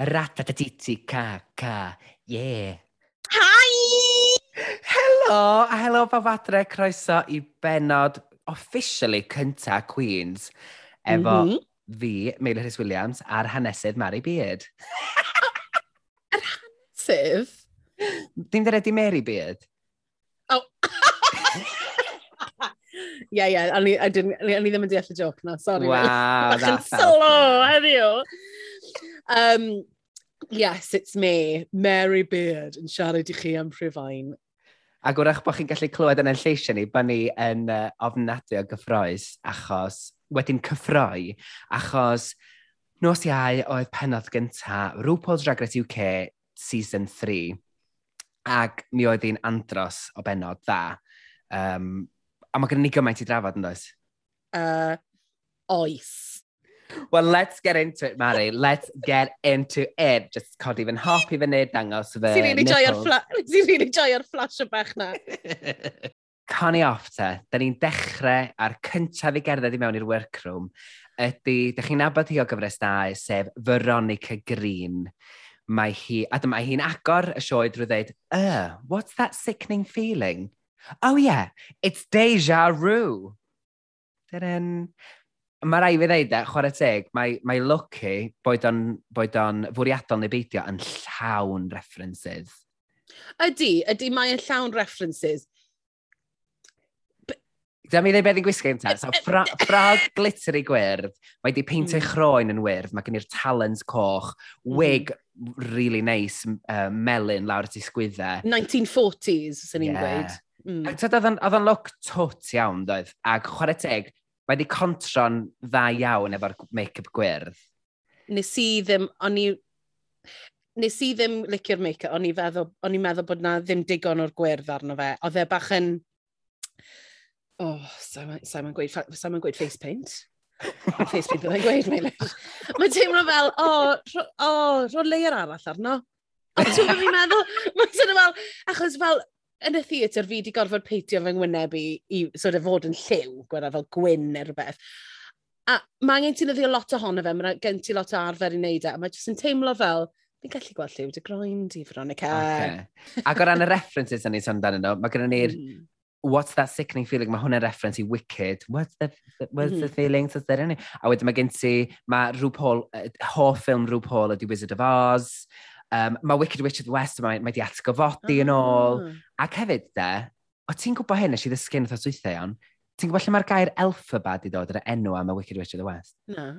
Ratatiti ca ca. Yeah. Hi! Helo, a helo pawb adre, croeso i benod officially cynta Queens. Efo mm -hmm. fi, Meilir Rhys Williams, a'r hanesydd Mary Beard. Yr hanesydd? Dim dyredi Mary Beard? Oh. Ie, ie, o'n i ddim yn deall y joc na, sori. Waw, that's... Bach yn solo, heddiw! Um, yes, it's me, Mary Beard, yn siarad i chi am Rhyfain. Ac wrach bod chi'n gallu clywed yn y lleisio ni, bod ni yn uh, ofnadwy o gyffroes achos, wedyn cyffroi, achos nos iau oedd penod gynta RuPaul's Drag Race UK Season 3 ac mi oedd hi'n andros o benod dda. Um, a mae gen i ni gymaint i drafod yn does? Uh, oes. Well, let's get into it, Mary. Let's get into it. Just codi fy'n hop i fyny, dangos fy Si'n rili joio'r fla... really flash o bach na. Connie off te, da ni'n dechrau ar cyntaf i gerdded i mewn i'r workroom ydy, da chi'n nabod hi o gyfres da, sef Veronica Green. Mae hi, a dyma hi'n agor y sioe drwy ddeud, uh, what's that sickening feeling? Oh yeah, it's deja vu. Dyn mae rai fi ddeud e, chwarae teg, mae, mae Lucky, boed o'n, boed o'n fwriadol neu beidio, yn llawn references. Ydy, ydy mae yn llawn references. Dyma mi ddweud beth i'n gwisgo yn ta. So, fra, ffrog glitter i gwyrdd, mae di peintio mm. chroen yn wyrdd, mae gen i'r talons coch, hmm. wig mm. really nice, uh, melyn lawr at ei sgwyddau. 1940s, sy'n ni'n yeah. gweud. Mm. Oedd o'n look tot iawn, doedd. Ac chwarae teg, mae wedi contro'n dda iawn efo'r make-up gwyrdd. Nes i ddim, o'n i... Nes i ddim licio'r make-up, o'n i feddwl, on i meddwl bod na ddim digon o'r gwyrdd arno fe. Oedd e bach yn... Oh, Simon so gweud, Simon gweud face paint. face paint byddai'n gweud, Meilish. Mae'n teimlo fel, o, oh, o, oh, rho layer arall arno. Ond ti'n meddwl, mae'n teimlo fel, achos fel, yn y theatr fi wedi gorfod peitio fy ngwyneb i, i sort of fod yn lliw, gweda fel gwyn neu rhywbeth. A mae angen ti'n ddio lot ohono fe, mae gen ti lot o arfer i wneud e, a mae jyst yn teimlo fel, fi'n gallu gweld lliw dy groen di, Veronica. Okay. Ac o ran y references yn ei sôn dan yno, mae gen ni'r mm. What's that sickening feeling? Mae hwnna'n reference i Wicked. What's the, what's mm. the feeling? What's there in? A wedyn mae gen ti, mae RuPaul, uh, hoff ffilm RuPaul ydi Wizard of Oz. Um, mae Wicked Witch of the West, mae, mae di atgyfodi ah. yn ôl. Ah. Ac hefyd, de, o ti'n gwybod hyn, nes i ddysgu yn y thoswythau iawn, ti'n gwybod lle mae'r gair alphabet di dod yr enw am y Wicked Witch of the West? Na.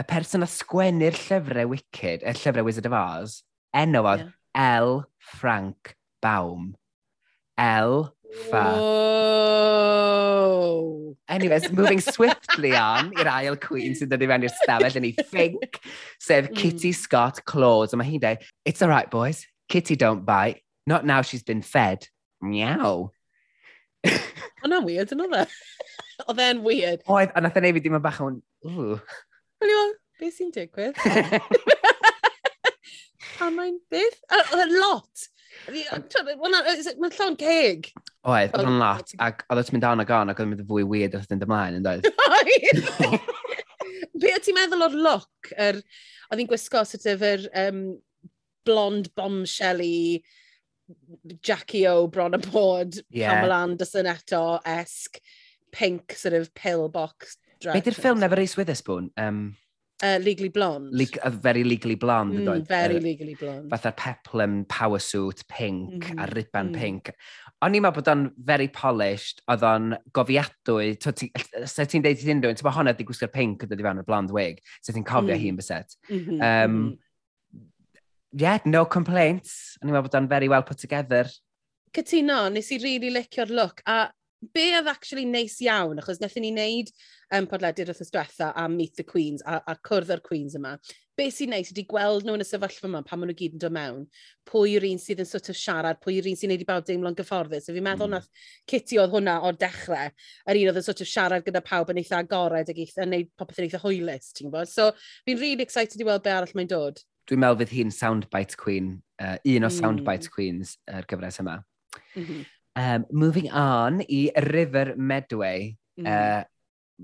Y person a sgwennu'r llyfrau Wicked, y llyfrau Wizard of Oz, enw oedd yeah. L Frank Baum. L Whoa. Anyways, moving swiftly on i'r ail queen sy'n dod i fewn i'r stafell yn ei ffink, sef hmm. Kitty Scott Claus. A mae hi'n dweud, it's all right, boys. Kitty don't bite. Not now she's been fed. Meow. Yna'n weird, yna dda. E? Oedd e'n weird. Oedd, a nath e'n ei fi dim yn bach o'n, ww. Wel, i'n beth sy'n digwydd? Pan mae'n beth? A, e lot. Mae'n llawn ceg. Oedd, oedd yn lot. Ac oedd ti'n mynd down ag on ac oedd yn mynd fwy weird wrth fynd ymlaen, yn dweud. Be o ti'n meddwl o'r look? Er, oedd hi'n gwisgo sort of yr um, blond bombshelly Jackie O bron y bod, yeah. Pamela Anderson eto-esque, pink sort of pillbox. Be di'r ffilm Never Ace Witherspoon? Um, Uh, legally blonde. Le a very legally blonde. Mm, doedd, very uh, legally blonde. Fatha'r peplum power suit pink mm, a mm-hmm, riban mm. pink. O'n i'n meddwl bod o'n very polished, oedd o'n gofiadwy. Se ti'n deud i'n unrhyw, ti'n bod honna di gwisgo'r pink yn dod i fewn y blonde wig. Se ti'n cofio mm. hi'n beset. Mm -hmm. um, mm-hmm. yeah, no complaints. O'n i'n meddwl bod o'n very well put together. Cytuno, nes i really licio'r look. A be oedd actually neis iawn, achos wnaethon ni wneud um, podledu'r wrthos diwetha am Meet the Queens a, a cwrdd o'r Queens yma. Be sy'n neis ydy gweld nhw yn y sefyllfa yma pan maen nhw gyd yn dod mewn. Pwy yw'r un sydd yn sort of siarad, pwy yw'r un sy'n neud i bawb deimlo'n gyfforddus. So, fi'n meddwl mm. nath Kitty oedd hwnna o'r dechrau, yr un oedd yn sort of siarad gyda pawb yn eitha agored ac eitha, yn neud popeth yn eitha hwylus, ti'n gwybod? So fi'n really excited i weld be arall mae'n dod. Dwi'n meddwl fydd hi'n soundbite queen, uh, un o mm. soundbite queens yr er gyfres yma. Mm -hmm. Um, moving on i River Medway. Mm-hmm. Mm. Uh,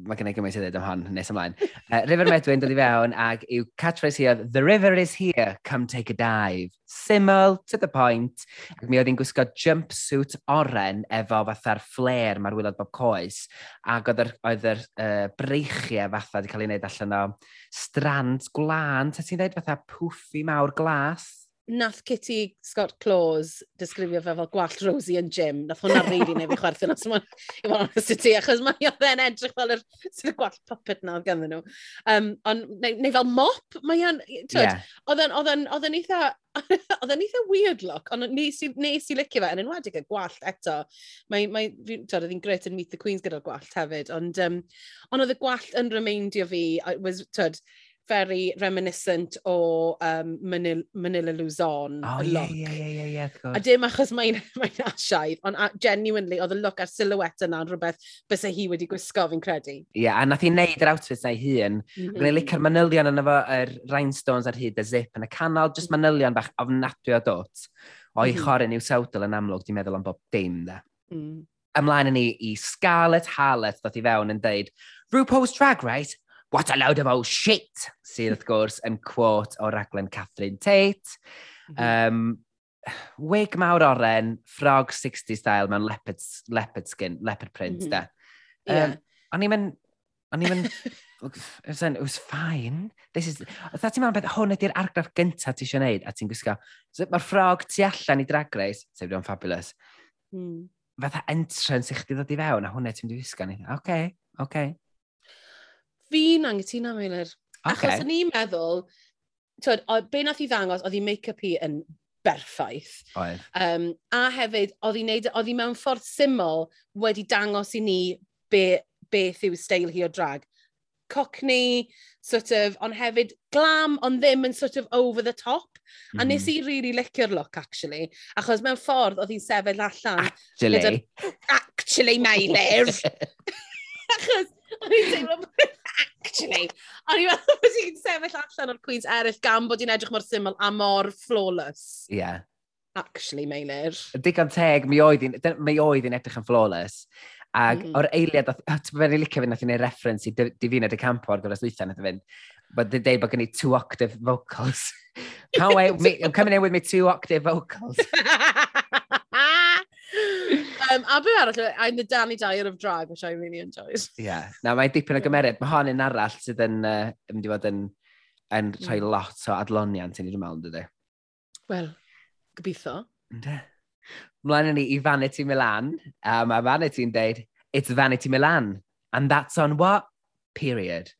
mae gen i gymaint i ddweud am hon nes ymlaen. Uh, River Medway yn dod i fewn ac yw catchphrase hi oedd The river is here, come take a dive. Siml, to the point. Ac mi oedd hi'n gwisgo jumpsuit oren efo fatha'r flair mae'r wylod bob coes. Ac oedd yr, oedd yr uh, breichiau fatha wedi cael ei wneud allan o strand glân, ta ti'n dweud fatha pwffi mawr glas? nath Kitty Scott Claus disgrifio fe fel gwallt Rosie yn gym. Nath hwnna rili neu fi yma, i fod honest i ti, achos mae oedd e'n edrych fel yr sydd y gwallt puppet na oedd ganddyn nhw. Um, on, neu, neu, fel mop, mae e'n... Yeah. Oedd e'n eitha... Oedd e'n eitha weird look, ond nes, nes i licio fe, yn enwedig y gwallt eto. Mae, mae, oedd hi'n gret yn Meet the Queens gyda'r gwallt hefyd, ond, um, ond oedd y gwallt yn remindio fi, was, tyd, very reminiscent o um, Manil Manila Luzon. Oh, ie, ie, ie, ie, ie, A dim achos mae'n mae asiaidd, ond genuinely, oedd y look a'r silhouette yna yn rhywbeth bys hi wedi gwisgo, fi'n credu. Ie, yeah, a nath i wneud yr outfit na i hun. Mm -hmm. Gwneud licio'r manylion yna fo, yr rhinestones ar hyd y zip yn y canol, just mhm. manylion bach ofnadwy o dot. O'i mm -hmm. chorin i'w sawdl yn amlwg, di'n meddwl am bob dim, da. Mm. Ymlaen yn ni i Scarlett Harlett ddod i fewn yn deud, RuPaul's Drag Race what a load of old shit, sydd wrth gwrs yn quote o raglen Catherine Tate. Um, wig mawr oren, frog 60 style mewn leopard, leopard skin, leopard print, mm -hmm. da. Um, yeah. O'n i'n mynd... O'n i'n mynd... it was fine. This is... Oedd ti'n meddwl beth hwn ydy'r argraff gyntaf ti eisiau gwneud, a ti'n gwisgo... So, Mae'r ffrog tu allan i drag race, sef dwi'n fabulous. Mm. Fatha entrance i chdi ddod i fewn, a hwnna ti'n dwi'n gwisgo ni. Oce, okay, oce. Okay. Fi'n anghytuno, Meilir. Okay. Achos o'n i'n meddwl, twyd, o, be nath i ddangos, oedd i make-up hi yn berffaith. Oedd. Um, a hefyd, oedd hi'n neud, oedd hi mewn ffordd syml wedi dangos i ni be, beth yw steil hi o drag. Cockney, sort of, ond hefyd glam, ond ddim yn sort of over the top. Mm -hmm. A mhm. nes i really licio'r look, actually. Achos mewn ffordd, oedd hi'n sefyll allan. Actually. Actually, my. Achos, o'n i'n teimlo actually. O'n i'n meddwl bod hi'n sefyll allan o'r Queens eraill gan bod hi'n edrych mor syml a mor flawless. Ie. Yeah. Actually, Meilir. Digon teg, mi oedd hi'n edrych yn flawless. Ac mm. o'r eiliad, ti'n fe'n licio fynd, nath i'n ei reference i Divina de Campo ar gyfer ddwytha, nath i fynd, But they dweud bod gen i two octave vocals. How wait, me, I'm coming in with my two octave vocals. um, a be arall, I'm the Danny Dyer of drag, which I really enjoyed. Ie, yeah. na mae'n dipyn o gymeriad. Mae hon yn arall sydd yn uh, mynd i fod yn, yn hmm. rhoi lot o adloniant yn i'r mewn, meddwl, dydy. Wel, gobeithio. Ynde. Mlaen ni i Vanity Milan, a um, mae Vanity'n deud, it's Vanity Milan, and that's on what? Period.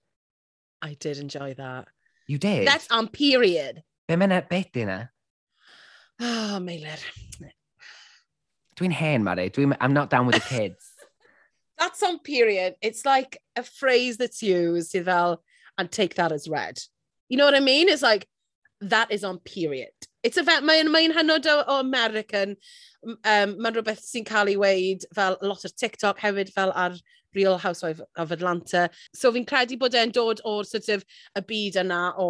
I did enjoy that. You did? That's on period. Be mae'n beth di na? Oh, ah, Meilir. Dwi'n hen, Mari. Dwi, I'm not down with the kids. That's on period. It's like a phrase that's used sydd fel, and take that as read. You know what I mean? It's like, that is on period. It's a fe, mae'n mae hynod o, o American, um, mae'n rhywbeth sy'n cael ei weid fel lot o TikTok hefyd fel ar Real Housewife of Atlanta. So fi'n credu bod e'n dod o'r sort of y byd yna o...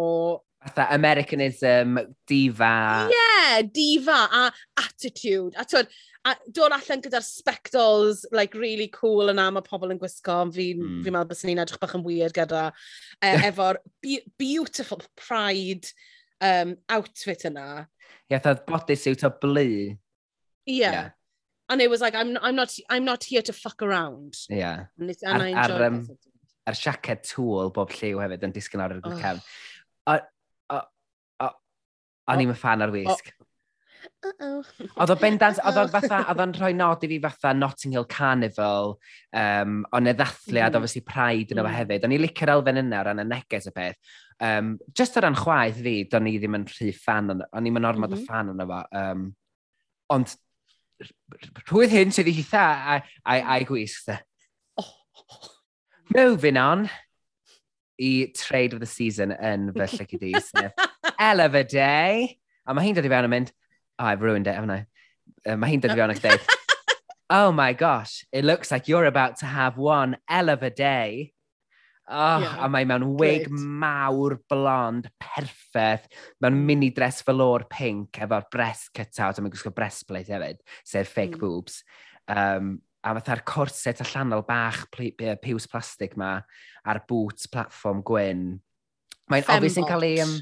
Fatha Americanism, diva. Yeah, diva a attitude. A twyd, a dod allan gyda'r spectols, like, really cool yna, mae pobl yn gwisgo, ond fi'n mm. fi meddwl bys ni'n edrych bach yn weird gyda, uh, efo'r beautiful pride um, outfit yna. Ie, yeah, thad bodysuit o blu. Yeah. yeah. And it was like, I'm, I'm, not, I'm not here to fuck around. Yeah. And, and ar, I enjoyed ar, um. A'r siaced tŵl bob lliw hefyd yn disgyn ar yr oh. cefn. O'n i'n fan ar wisg. O, Oh. Oedd o bendant, oedd o'n fatha, oedd o'n rhoi nod i fi fatha Notting Hill Carnival, um, ond y e ddathliad, mm. Mm-hmm. obviously Pride yn mm. Mm-hmm. hefyd. O'n i licio'r elfen yna o ran y neges y peth. Um, just o ran chwaith fi, do'n i ddim yn rhy fan, o'n i'm yn ormod mm -hmm. o mm-hmm. fan o'n efo. Um, ond rhwydd hyn sydd i hitha a'i, ai gwisg. Oh. Moving on i trade of the season yn fy llygu di, sef Eleva Day. A mae hi'n dod i fewn yn mynd, oh, I've ruined it, haven't I? Uh, mae hi'n dyddio ac dweud, oh my gosh, it looks like you're about to have one hell of a day. Oh, yeah, a mae mewn wig great. mawr, blond, perffaith, mewn mini dress velour pink efo'r breast cut-out, a mae'n gwisgo breastplate hefyd, sef fake mm. boobs. Um, a fatha'r corset allanol bach piws plastig ma a'r boots platform gwyn. Mae'n obviously yn cael ei... Um,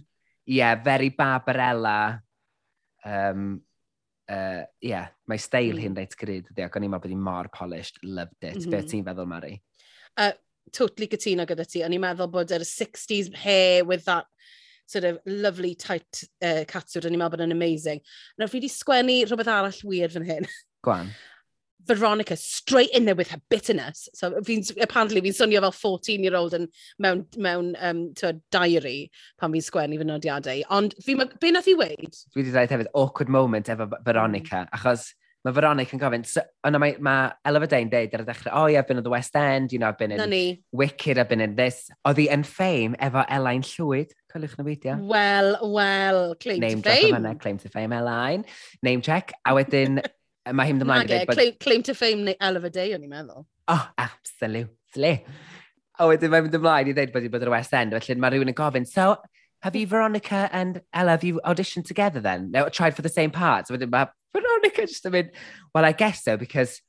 yeah, very Barbarella Um, uh, yeah, mae steil mm. hi'n reit gryd, ydy, ac o'n i'n meddwl bod hi'n mor polished, loved it. Mm -hmm. Be mm-hmm. ti'n feddwl, Mari? Uh, totally gytuno gyda ti. O'n i'n meddwl bod yr 60s hair with that sort of lovely tight uh, catsuit, o'n i'n meddwl bod yn amazing. Nawr fi wedi sgwennu rhywbeth arall weird fan hyn. Gwan. Veronica straight in there with her bitterness. So fi'n, apparently fi'n swnio fel 14-year-old yn mewn, mewn um, to, diary pan fi'n sgwennu fy nodiadau. Ond fi, be nath i weid? Dwi wedi dweud hefyd awkward moment efo Veronica, mm. achos mae Veronica yn gofyn, so, ond mae, mae Ella Dane deud ar y dechrau, oh yeah, I've been in the West End, you know, I've been in Wicked, I've been in this. Oedd hi yn ffeim efo Elaine Llwyd, coelwch na feidio. Wel, wel, claim Name to fame. Claim to fame Elaine. name check. A wedyn Mae hi'n ymlaen gyda... E, claim, claim to fame neu elef day, o'n i'n meddwl. Oh, absolutely. A wedyn mae'n mynd ymlaen i ddweud bod i'n bod ar y West End, felly mae rhywun yn gofyn, so, have you Veronica and Ella, have you auditioned together then? No, tried for the same parts. So wedyn mae Veronica just yn mynd, well, I guess so, because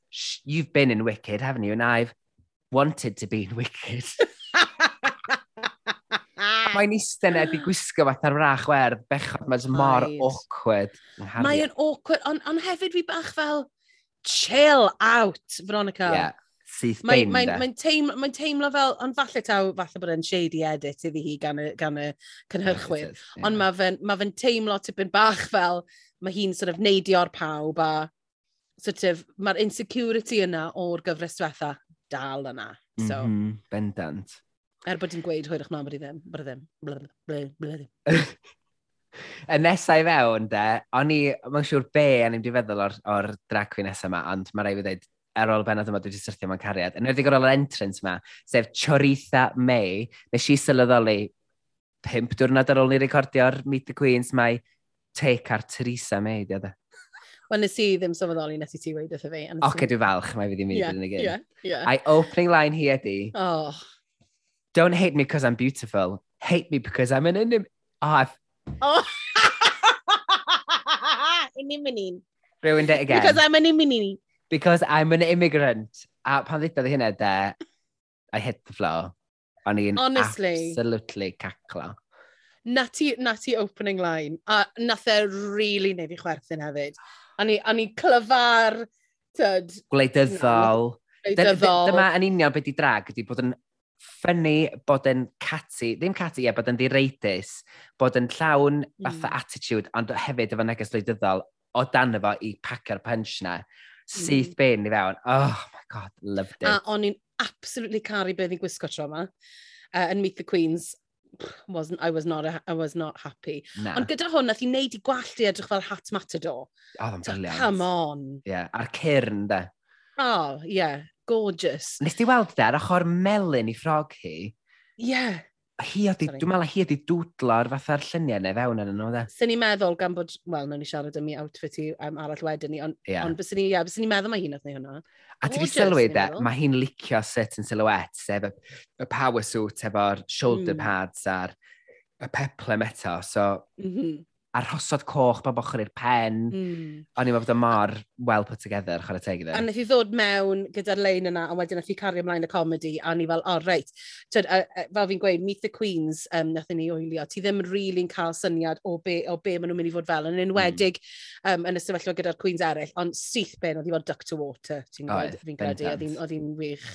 you've been in Wicked, haven't you? And I've wanted to be in Wicked. mae'n eistedd na di gwisgo fatha'r rach werdd, bechod, mae'n mor awkward. Mae'n awkward, ond on hefyd fi bach fel, chill out, Veronica. Yeah. Syth Mae'n mae, mae teimlo, mae teimlo fel, ond falle taw, falle bod e'n shady edit iddi hi gan y, gan y cynhyrchwyr, yeah. ond mae fe'n ma fe teimlo tipyn bach fel, mae hi'n sort of neidio'r pawb a sort of, mae'r insecurity yna o'r gyfres diwetha dal yna. So. Mm -hmm, bendant. Er bod ti'n gweud hwyrach na bod i ddim. Bod i ddim. Blyd, blyd, blyd. y nesau fewn, de, o'n i, mae'n siŵr be, a ni'n feddwl o'r, or drag queen nesau yma, ond mae rai fi ddweud, ar ôl bennod yma dwi wedi syrthio mewn cariad. Yn wedi gorau entrance yma, sef Choritha May, nes i sylweddoli pimp diwrnod ar ôl ni recordio'r Meet the Queens, mae take ar Teresa May, di oedd Wel, nes i ddim sylweddoli nes i ti wedi wrtho fi. Oce, okay, dwi'n falch, mae fi ddim yn mynd yn y gyn. Yeah, yeah. A'i opening line hi ydi, oh. Don't hate me because I'm beautiful. Hate me because I'm an anim. Oh, I've... oh. Inimini. Ruined it again. Because I'm an imini. Because I'm an immigrant. A pan ddeithodd i hynna de, I hit the floor. O'n i'n Honestly. absolutely caclo. Natty, natty opening line. A nath e really neud i chwerthin hefyd. A ni, a ni clyfar, tyd... Gwleidyddol. Gwleidyddol. Dyma yn union beth i drag ydy bod yn ffynnu bod yn cati, ddim cati, ie, bod yn ddireitis, bod yn llawn mm. fatha attitude, ond hefyd efo neges leidyddol o dan efo i pacio'r punch na. Hmm. Syth mm. bin i fewn. Oh my god, loved it. A o'n i'n absolutely caru beth i'n gwisgo tro yma. Uh, yn Meet the Queens, wasn't, I was not, a, I was not happy. Na. Ond gyda hwn, nath i wneud i gwallt i edrych fel hat matador. Oh, so. Come on. Yeah, a'r cyrn, da. Oh, yeah gorgeous. Nes ti weld da, ar ochr melyn i ffrog hi? Ie. Yeah. Hi oedd, dwi'n meddwl hi oedd dwdlo'r fatha'r lluniau neu fewn yn nhw, da. E? Swn ni'n meddwl gan bod, wel, nawn ni siarad am i outfit i um, arall wedyn ni, ond yeah. on, bys ni, yeah, bys ni'n meddwl mae hi'n oedd neu hwnna. A ti wedi sylwi, da, mae hi'n licio certain silhouettes, sef y power suit efo'r shoulder mm. pads a'r y peplem eto, so... Mm -hmm arhosod coch bob ochr i'r pen. Mm. O'n i'n meddwl bod y mor well put together, chwarae teg iddo. A nath i ddod mewn gyda'r lein yna, a wedyn wnaeth i cario ymlaen y comedi, a o'n i fel, o, oh, reit. Tyd, uh, uh, fel fi'n gweud, Meet the Queens, um, nath ni oelio, ti ddim rili'n really cael syniad o be, o be maen nhw'n mynd i fod fel, yn hmm. enwedig mm. um, yn y sefyllfa gyda'r Queens eraill, ond syth ben, oedd i fod duck to water, ti'n gwybod, fi'n credu, oedd hi'n wych.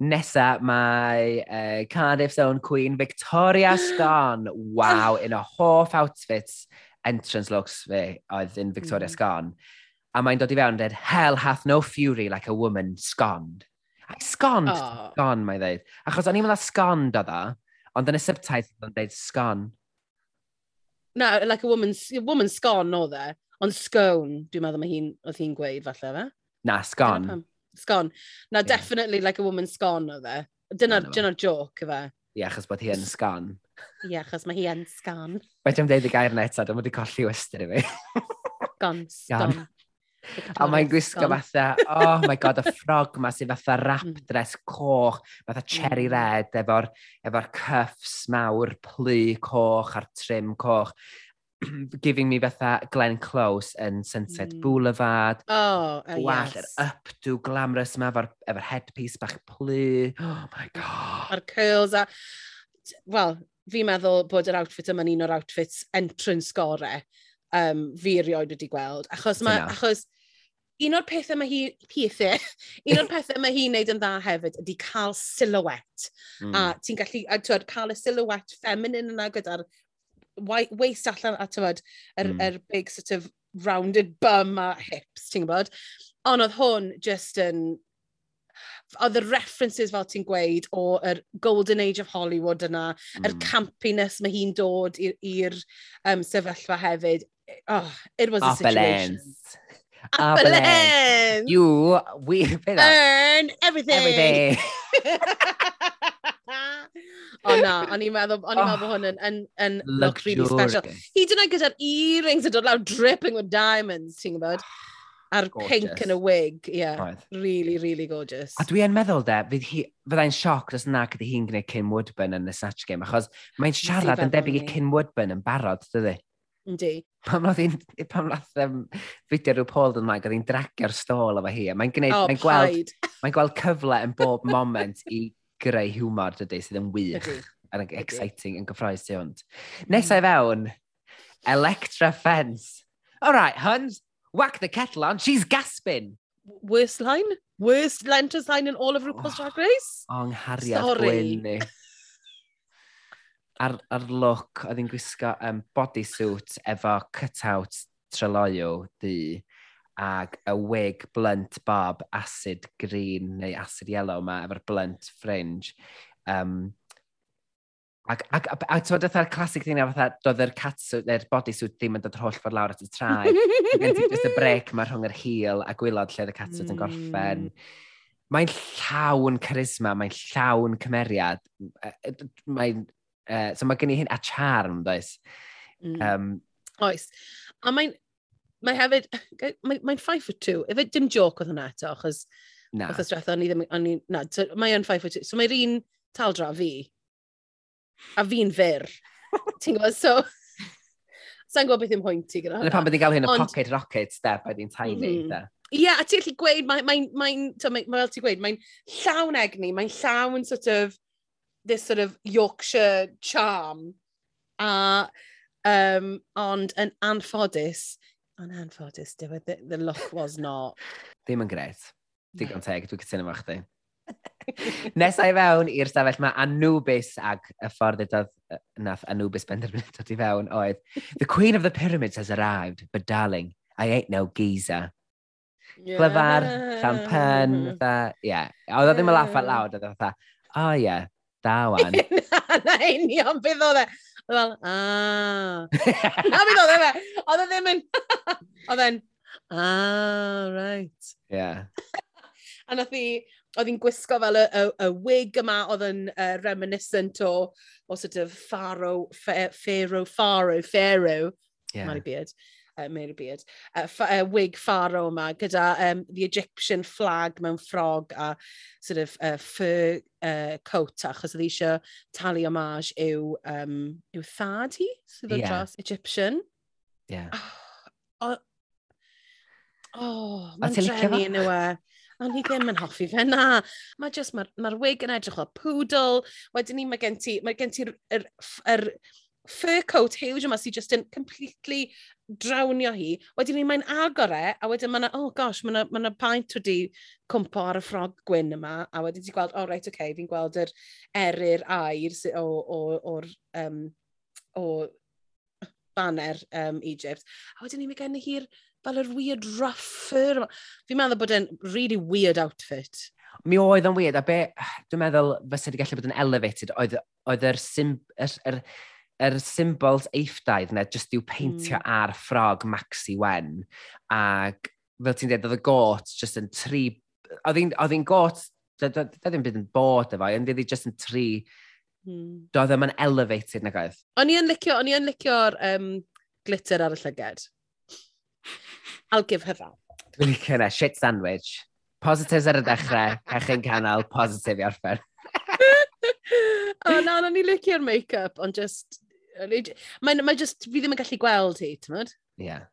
Nesa, mae uh, Cardiff's own Queen Victoria Scarn. Wow, in a hoff outfits entrance looks fe oedd in Victoria mm. Scarn. A mae'n dod i fewn dweud, hell hath no fury like a woman scorned. Ac scorned, oh. scorn mae'n dweud. Achos o'n i'n meddwl scorned o dda, ond yn y subtitle o'n dweud scorn. No, like a woman, a woman scorn o dde, ond scone, dwi'n meddwl mae hi'n, oedd hi'n gweud falle fe. Na, scorn sgon. Na, yeah. definitely like a woman sgon o fe. Dyna'r dyna joke fe. Ie, yeah, achos bod hi yn sgon. Ie, yeah, achos mae hi yn sgon. Mae ti'n dweud y gair neto, dyma wedi colli western i fi. Sgon, sgon. A mae'n gwisgo fatha, oh my god, y ffrog ma sy'n fatha mm. rap dress coch, fatha cherry mm. red, efo'r efo cuffs mawr, plu coch a'r trim coch. giving me fatha Glenn Close yn Sunset mm. Boulevard. Oh, uh, Gwall, yes. yr updo glamorous yma efo'r efo headpiece bach plu. Oh my god. A'r curls a... Wel, fi'n meddwl bod yr outfit yma'n un o'r outfits entrance gore um, fi erioed wedi gweld. Achos, ma, achos un o'r pethau mae hi, pethau, un o'r pethau mae hi'n neud yn dda hefyd ydy cael silhouette. Mm. A hmm. ti'n gallu, a, twed, cael y silhouette feminine yna gyda'r waist allan a tyfod, yr, er, mm. er big sort of rounded bum a hips, ti'n gwybod? Ond oedd hwn just yn... Oedd y references fel ti'n gweud o yr golden age of Hollywood yna, mm. yr hmm. campiness mae hi'n dod i'r um, sefyllfa hefyd. E-, oh, it was a, a situation. Appelens! You, we... Earn everything! Everything! O na, o'n i'n meddwl, o'n i'n meddwl bod oh, hwn yn, yn, yn look really special. Hyd yn oed gyda'r earrings yn dod lawr dripping with diamonds, ti'n gwybod? A'r pink yn y wig, ie. Yeah. Right. Really, really gorgeous. A dwi yn meddwl de, fydd hi, fyddai'n sioc os na gyda hi'n gwneud Kim Woodburn yn y Snatch Game, achos mae'n siarad yn debyg i Kim Woodburn yn barod, dydy? Yndi. Pam roedd hi'n, pam roedd um, fideo rhyw Paul dyn like, oedd hi'n dragio'r stôl efo hi, a mae'n gwneud, oh, mae'n gweld, mae'n gweld cyfle yn bob moment i greu hiwmor dydy sydd yn wych Ydy. yn exciting yn gyffroes ti hwnt. Mm. Nesau fewn, Electra Fence. All right, Huns, whack the kettle on, she's gasping. Worst line? Worst Lenters line in all of RuPaul's Drag oh, Race? O, nghariad gwyn ni. Ar, ar look, oedd hi'n gwisgo um, bodysuit efo cutout treloio di ag y wig blunt bob acid green neu acid yellow yma efo'r blunt fringe. Um, Ac, ac, ac, ac ti'n fatha'r classic thing na fatha, doedd yr catsuit neu'r bodysuit ddim yn dod yr holl ffordd lawr at y trai. Gen ti just y brec mae rhwng yr heel a gwylod lle oedd y catsuit mm. yn gorffen. Hmm. Mae'n llawn charisma, mae'n llawn cymeriad. Mae'n, uh, so mae gen i hyn a charm, does? Mm. Um, Oes. A mae'n, mae hefyd, mae'n mae five for two. Efe dim joc oedd hwnna eto, achos... Na. Achos drethau, o'n i ddim... O'n i, na, so, mae o'n five for two. So mae'r un taldra fi, a fi'n fyr. Ti'n gwybod, so... Sa'n gwybod beth yw'n hwynt i gyda hwnna. Pan byddwn i'n gael hyn o Ond... pocket rocket step a di'n tiny. Mm. Ie, yeah, a ti'n gallu gweud, mae'n, mae, mae, mae, mae, fel ti'n gweud, mae'n llawn egni, mae'n llawn sort of, this sort of Yorkshire charm. A, um, ond yn anffodus, Ond anffodus, dyw e, the, the look was not. Ddim yn gret. Digon teg, dwi'n cytuno fo chdi. Nesau i fewn i'r stafell mae Anubis ac y ffordd ydoedd nath Anubis benderfynu dod i fewn oedd The Queen of the Pyramids has arrived, but darling, I ain't no Giza. Yeah. Glyfar, champen, ie. Yeah. Oedd o ddim yn laff at lawd, oedd o fatha, oh yeah, Da wan. na, na union beth oedd e. Oedd e fel, aaa. Na beth oedd e. Oedd e ddim yn... Oedd e'n, aaa, right. Yeah. a nath i, oedd hi'n gwisgo fel y, y, y wig yma oedd yn uh, reminiscent o, o sort of pharaoh, pharaoh, pharaoh, pharaoh, yeah. Mary Beard uh, Mary Beard, uh, uh, wig pharaoh yma, gyda um, the Egyptian flag mewn ffrog a sort of uh, fur uh, coat, achos oedd eisiau talu homage i'w, um, yw thad hi, sydd o'n yeah. dros Egyptian. Yeah. Oh, oh, mae'n drenu yn yw e. Ond ni ddim yn hoffi fe na. Mae just, mae'r ma, ma wig yn edrych o poodle. Wedyn ni, mae gen ti, mae gen ti'r fur coat huge yma sydd just yn completely drawnio hi. Wedyn ni mae'n agor e, a wedyn mae'n, oh gosh, mae'n ma, ma paint wedi cwmpo ar y ffrog gwyn yma, a wedyn ti'n gweld, oh right, oce, okay, fi'n gweld yr erir air o, o, o'r, um, o banner um, Egypt. A wedyn ni mae gen hi'r, fel yr weird rough fur yma. Fi'n meddwl bod e'n really weird outfit. Mi oedd yn weird, a be, dwi'n meddwl fysa wedi gallu bod yn elevated, oedd, oedd yr, symb, yr, yr yr symbols eiffdaidd na jyst i'w peintio mm. ar ffrog Maxi Wen. Ac fel ti'n dweud, oedd y got jyst yn tri... Oedd hi'n got... Da ddim byd yn bod efo, ond oedd hi jyst yn tri... Mm. Doedd yma'n elevated na gaeth. O'n i yn licio, o'n i yn licio'r um, glitter ar y llyged. I'll give her that. Dwi'n licio yna, shit sandwich. Positives ar y dechrau, pechyn canol, positif i orffen. o, na, o'n i licio'r make-up, ond just Mae ma just, fi ddim yn gallu gweld hi, ti'n mynd? Ie. Yeah.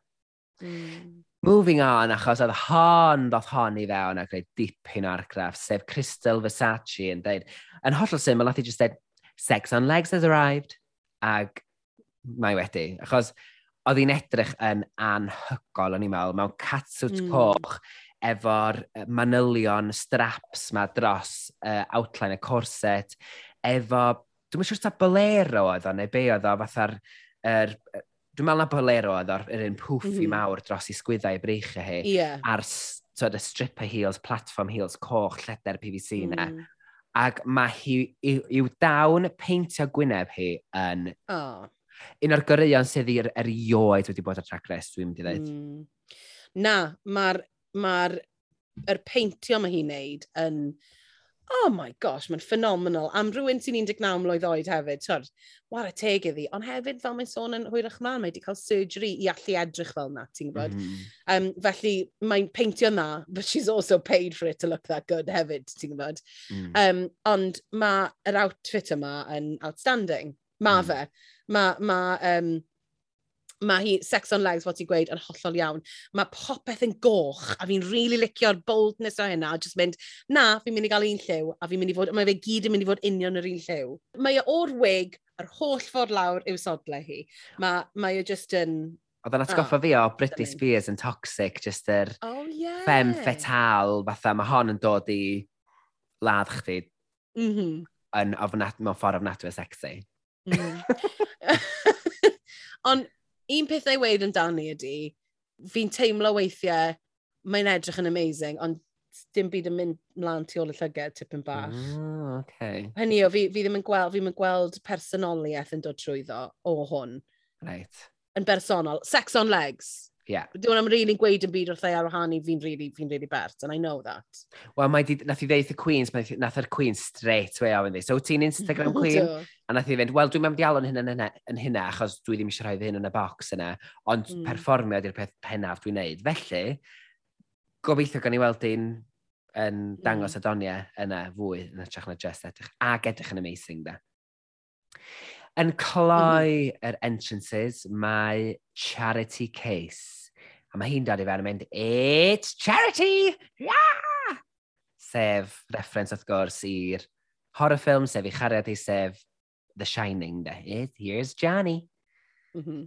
Mm. Moving on, achos oedd hon ddoth hon i fewn a roedd dipyn o argraff, sef Crystal Versace yn dweud, yn hollol syml, nath i just dweud, sex on legs has arrived, ag mae wedi, achos oedd hi'n edrych yn anhygol, o'n i'n meddwl, mewn catsuit mm. coch, efo'r manylion straps ma dros uh, outline y corset, efo Dwi'n siŵr ta bolero oedd o, neu be oedd o, fatha'r... Er, dwi'n meddwl na bolero oedd o'r er un pwffi mm -hmm. mawr dros i sgwyddau breichau hi. Yeah. A'r so, y stripper heels, platform heels, coch, lleder PVC mm. na. Ac mae hi, i'w dawn peintio gwyneb hi yn... Oh. Un o'r gyrraeon sydd i'r erioed wedi bod ar track rest, dwi'n mynd i ddweud. Mm. Na, mae'r ma, er peintio mae hi'n neud yn oh my gosh, mae'n ffenomenol. Am rhywun sy'n 19 mlynedd oed hefyd, twr, war y teg iddi. Ond hefyd, fel mae'n sôn yn hwyrach mlaen, mae wedi cael surgery i allu edrych fel na, ti'n gwybod? Mm -hmm. um, felly, mae'n peintio na, but she's also paid for it to look that good hefyd, ti'n gwybod? Mm. Um, ond mae'r outfit yma yn outstanding. Mae mm. fe. Mae ma, um, mae hi sex on legs, fod ti'n gweud, yn hollol iawn. Mae popeth yn goch, a fi'n really licio'r boldness o hynna, a just mynd, na, fi'n mynd i gael un lliw, a fi'n mynd i fod, mae fe gyd yn mynd i fod union yr un lliw. Mae o o'r wig, yr holl ffordd lawr i'w sodle hi. Mae, mae o just yn... Oedd yn ah, atgoffa oh, fi o Britney Spears yn toxic, just yr oh, yeah. fem fetal, fatha mae hon yn dod i ladd chdi mm -hmm. yn ofnad, mewn ffordd ofnadwy sexy. Mm. Ond un peth ei weid yn dan ni ydy, fi'n teimlo weithiau, mae'n edrych yn amazing, ond dim byd yn mynd mlaen tu ôl y llyged tipyn bach. Ah, okay. Hynny o, fi, fi ddim yn gweld, fi ddim yn gweld personoliaeth yn dod trwyddo o hwn. Right. Yn bersonol. Sex on legs. Yeah. Dwi'n am rili'n really gweud yn byd wrth ei ar wahanu fi'n really, fi'n really bert, and I know that. Wel, mae di, nath i ddeith y Queens, mae nath yr Queens straight way ofyn fynd. So, ti'n Instagram mm-hmm. Queen? Do. a nath i fynd, wel, dwi'n mynd i alw'n hyn yn, yn hynna, achos dwi ddim eisiau rhoi hyn yn y box yna, ond mm. perfformio ydy'r peth pennaf dwi'n neud. Felly, gobeithio gan i weld un yn mm. dangos mm. adoniau yna fwy yn ytrach na just edrych, ac edrych yn amazing, da. Yn cloi mm. yr entrances, mae Charity Case A mae hi'n dod i fewn yn mynd, it's charity! Yeah! Sef reference wrth gwrs i'r horror film, sef i chariad i, sef The Shining, de. It, here's Johnny. Mm -hmm.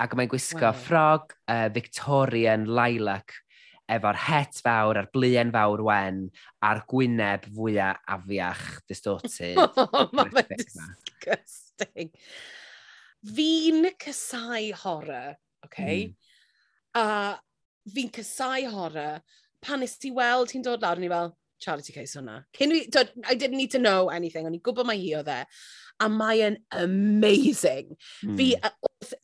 Ac mae'n gwisgo wow. ffrog, uh, Victorian lilac, efo'r het fawr a'r blien fawr wen a'r gwyneb fwyaf afiach distorted. oh, ma disgusting. Fi'n cysau horror, okay? Mm. A fi'n casau horror. Pan nes ti weld hi'n dod lawr, ni fel, charity case hwnna. Cyn fi, I didn't need to know anything, o'n i'n gwybod mae hi o dde. A mae yn amazing. Mm. Fi,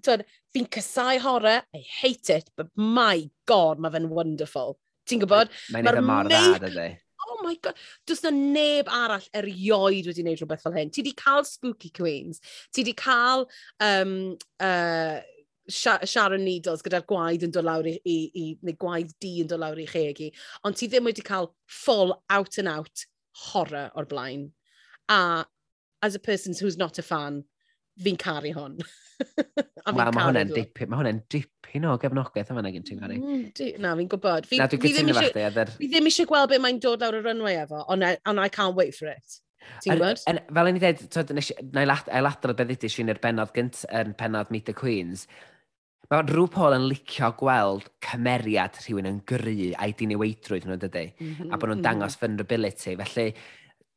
twyd, fi'n casau horror, I hate it, but my god, mae fe'n wonderful. Ti'n gwybod? Mae'n eitha mor dda, dydy. Oh my god, does na neb arall erioed wedi gwneud rhywbeth fel hyn. Ti di cael Spooky Queens, ti di cael um, uh, Sharon Needles gyda'r gwaed yn dod lawr i, i, i neu gwaed di yn dod lawr i chegi, ond ti ddim wedi cael full out and out horror o'r blaen. A as a person who's not a fan, fi'n caru hwn. a fi'n caru hwnna'n dipyn, mae hwnna'n dipyn o gefnogaeth yma na ti'n caru. Mm, na, fi'n gwybod. Fi, na, fi, ddim eisiau, adar... fi ddim eisiau gweld beth mae'n dod lawr y runway efo, ond I, on I can't wait for it. Ti'n gwybod? En, Fel yn i ddweud, na i ladrodd beth ydy sy'n yr bennod gynt, yn bennod Meet the Queens, Mae rhyw Paul yn licio gweld cymeriad rhywun yn gry a'i diniweidrwydd mhm, nhw'n dydy? Mm -hmm, a bod nhw'n dangos vulnerability. Felly,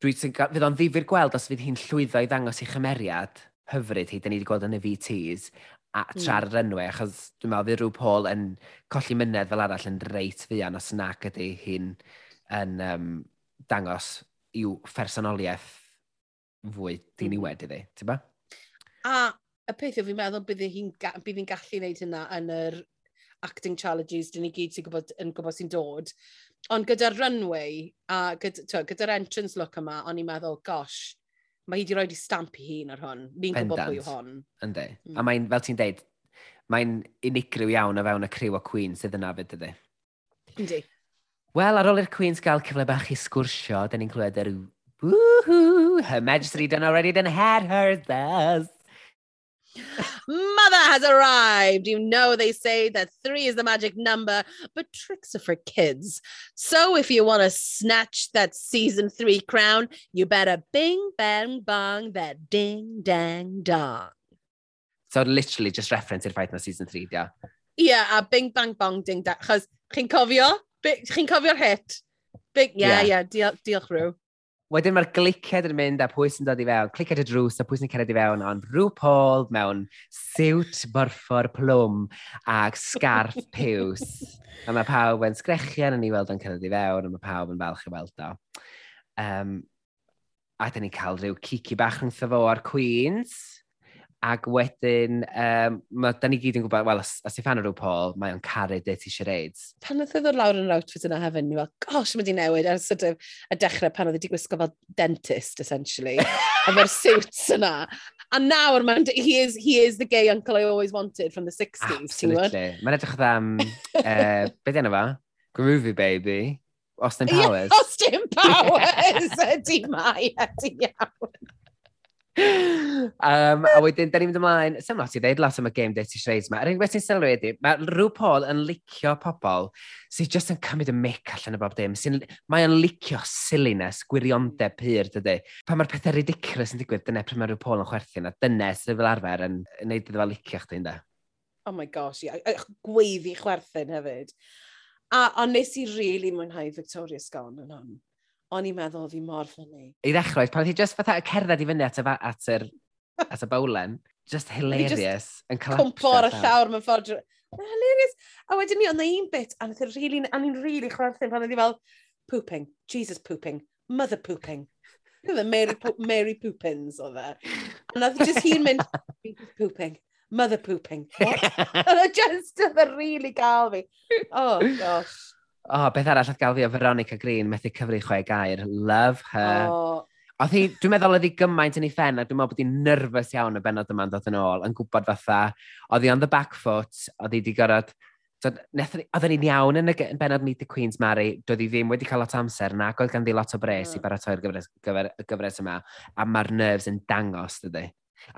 dwi fydd o'n ddifur gweld os fydd hi'n llwyddo i ddangos i chymeriad hyfryd hi, da ni wedi gweld yn y VTs, a mm. tra ar mm. rynwe, achos dwi'n meddwl fydd rhyw Paul yn colli mynedd fel arall yn reit fuan os nac ydy hi'n yn, um, dangos i'w phersonoliaeth fwy mm. diniwed iddi, ti'n ba? A y peth yw fi'n meddwl bydd hi'n bydd hi'n gallu gwneud hynna yn yr acting challenges dyn ni gyd sy'n gwybod, yn gwybod sy'n dod. Ond gyda'r runway a gyda'r gyda entrance look yma, o'n i'n meddwl, gosh, mae hi wedi rhoi stamp i hun ar hwn. Ni'n gwybod pwy yw hon. Yndi. Mm. A mae'n, fel ti'n deud, mae'n unigryw iawn o fewn y criw o Queen sydd yna fyd ydy. Yndi. Wel, ar ôl i'r Queens gael cyfle bach i sgwrsio, da ni'n clywed yr Woohoo! Her Majesty done already done had her thus. Mother has arrived. You know, they say that three is the magic number, but tricks are for kids. So if you want to snatch that season three crown, you better bing, bang, bong, that ding, dang, dong. So literally just reference i'r ffaith na season 3, dia. Ie, yeah, a bing, bang, bong, ding, dang. Chos chi'n cofio? Chi'n cofio'r hit? Bing, ie, yeah, ie, yeah. yeah, diolch, diolch rhyw wedyn mae'r gliciad yn mynd a pwy sy'n dod i fewn, gliciad y drws a pwy sy'n cered i fewn, ond rhyw Paul mewn siwt borffor plwm ac scarf piws. a mae pawb yn sgrechian yn ei weld o'n cered i fewn, a mae pawb yn falch i weld o. Um, a dyn ni'n cael rhyw cici bach rhwngtho fo ar Queens. Ac wedyn, um, ma, da ni gyd yn gwybod, wel, a Stefano rhyw Paul, mae o'n caru dit i charades. Pan oedd e ddod lawr yn yr outfit yna hefyd, ni fel, gosh, mae di newid ar sort of, y dechrau pan oedd wedi gwisgo fel dentist, essentially, efo'r suits yna. A nawr, man, he, is, he is the gay uncle I always wanted from the 60s. Absolutely. Mae'n edrych am, uh, beth yna fa? Groovy Baby. Austin Powers. Yeah, Austin Powers! ydy mae, ydy iawn um, a wedyn, da ni'n mynd ymlaen, sy'n lot i ddeud lot am y game dirty ti yma. Yr unig beth sy'n sylwi ydy, mae rhyw Paul yn licio pobl sy'n just yn cymryd y mic allan o bob dim. Mae yn licio silliness, gwirionde pyr, dydy. Pan mae'r pethau ridiculous yn digwydd, dyna pryd mae rhyw Paul yn chwerthin, a dyna sydd fel arfer yn gwneud iddo fel licio chdi, ynda. Oh my gosh, yeah. gweiddi chwerthin hefyd. A, a nes i really mwynhau Victoria Scone yn hwn o'n i'n meddwl fi mor ffynnu. I ddechrau, pan oedd hi just fatha cerdded i fyny at y, at yr, at y bowlen, just hilarious. Yn cwmpo ar y llawr mewn ffordd. Hilarious. A wedyn ni, ond na un bit, a ni'n really, a ni'n really chwerthin pan oedd hi fel, pooping, Jesus pooping, mother pooping. Oedd e Mary, po Mary Poopins oedd e. And nath just hi'n mynd, pooping, mother pooping. What? Oedd e just oedd e really gael fi. Oh, gosh oh, beth arall oedd gael fi o Veronica Green, methu cyfri chwe gair. Love her. Oh. Oedd hi, dwi'n meddwl oedd hi gymaint yn ei ffen, a dwi'n meddwl bod hi'n nerfus iawn y benod yma'n dod yn ôl, yn gwybod fatha, oedd hi on the back foot, oedd hi wedi gorfod, oedden ni'n iawn yn y yn benod Meet the Queen's Mary, doedd hi ddim wedi cael lot amser na, oedd ganddi lot o bres mm. i hmm. baratoi'r gyfres, gyfer, y gyfres yma, a mae'r nerves yn dangos, dydy.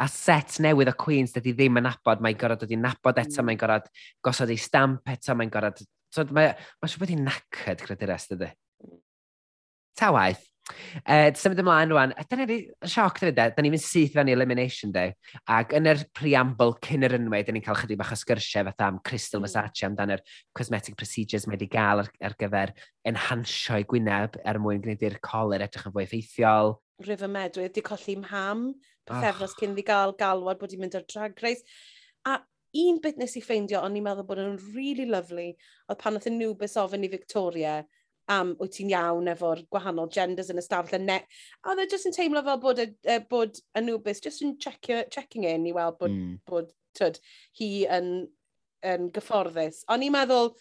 A set newydd o Queens dydy ddim yn nabod, mae'n gorfod dod i nabod eto, mm. mae'n gorfod gosod ei stamp eto, mae'n gorfod So, mae, e, mae siw bod hi'n nacred creduras, dydy. Ta waith. E, symud ymlaen rwan, dyna ni sioc dyn ni, da ni'n mynd syth fewn i Elimination Day, ac yn yr preamble cyn yr ynwyd, da ni'n cael chydig bach o sgyrsiau fatha am Crystal mm. Versace, amdan yr cosmetic procedures mae wedi gael ar, ar gyfer enhansio i gwyneb er mwyn gwneud i'r coler edrych yn fwy effeithiol. River Medwyd wedi colli mham, pethefnos oh. cyn ddi gael galwad bod i'n mynd ar drag race. A un bit nes i ffeindio, ond ni'n meddwl bod yn really lovely, oedd pan oedd nhw bus ofyn i Victoria am wyt ti'n iawn efo'r gwahanol genders yn y stafell yna. A oedd e jyst yn teimlo fel bod, uh, bod Anubis jyst yn checkio, checking in i weld bod, mm. bod tyd, hi yn, yn gyfforddus. O'n i'n meddwl,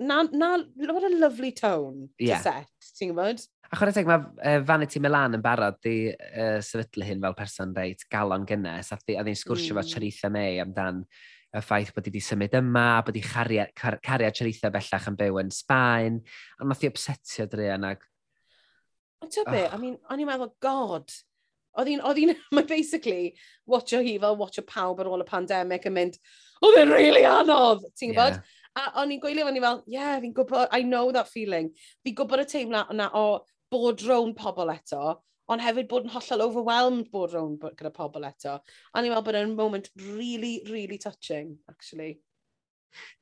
na, na, what a lovely tone yeah. to set, ti'n gwybod? A chwarae teg, mae uh, Vanity Milan yn barod di uh, sefydlu hyn fel person reit galon gynnes, a ddi'n sgwrsio mm. fo hmm. Charitha May amdan y ffaith bod hi wedi symud yma, bod hi cariad car, cariad trwytha bellach yn byw yn Sbaen, a nath i obsetio Drian ag... Ond ty be, oh. I mean, o'n i'n meddwl, god, oedd hi'n, oedd hi'n, mae basically, watcho hi fel watcho pawb ar ôl y pandemic yn mynd, oedd hi'n really anodd, ti'n gwybod? Yeah. A o'n i'n gweilio fan i fel, yeah, fi'n gwybod, I know that feeling. Fi'n gwybod y teimla yna o bod rown pobl eto, ond hefyd bod yn hollol overwhelmed bod rownd gyda pobl eto. A ni'n meddwl bod e'n moment really, really touching, actually.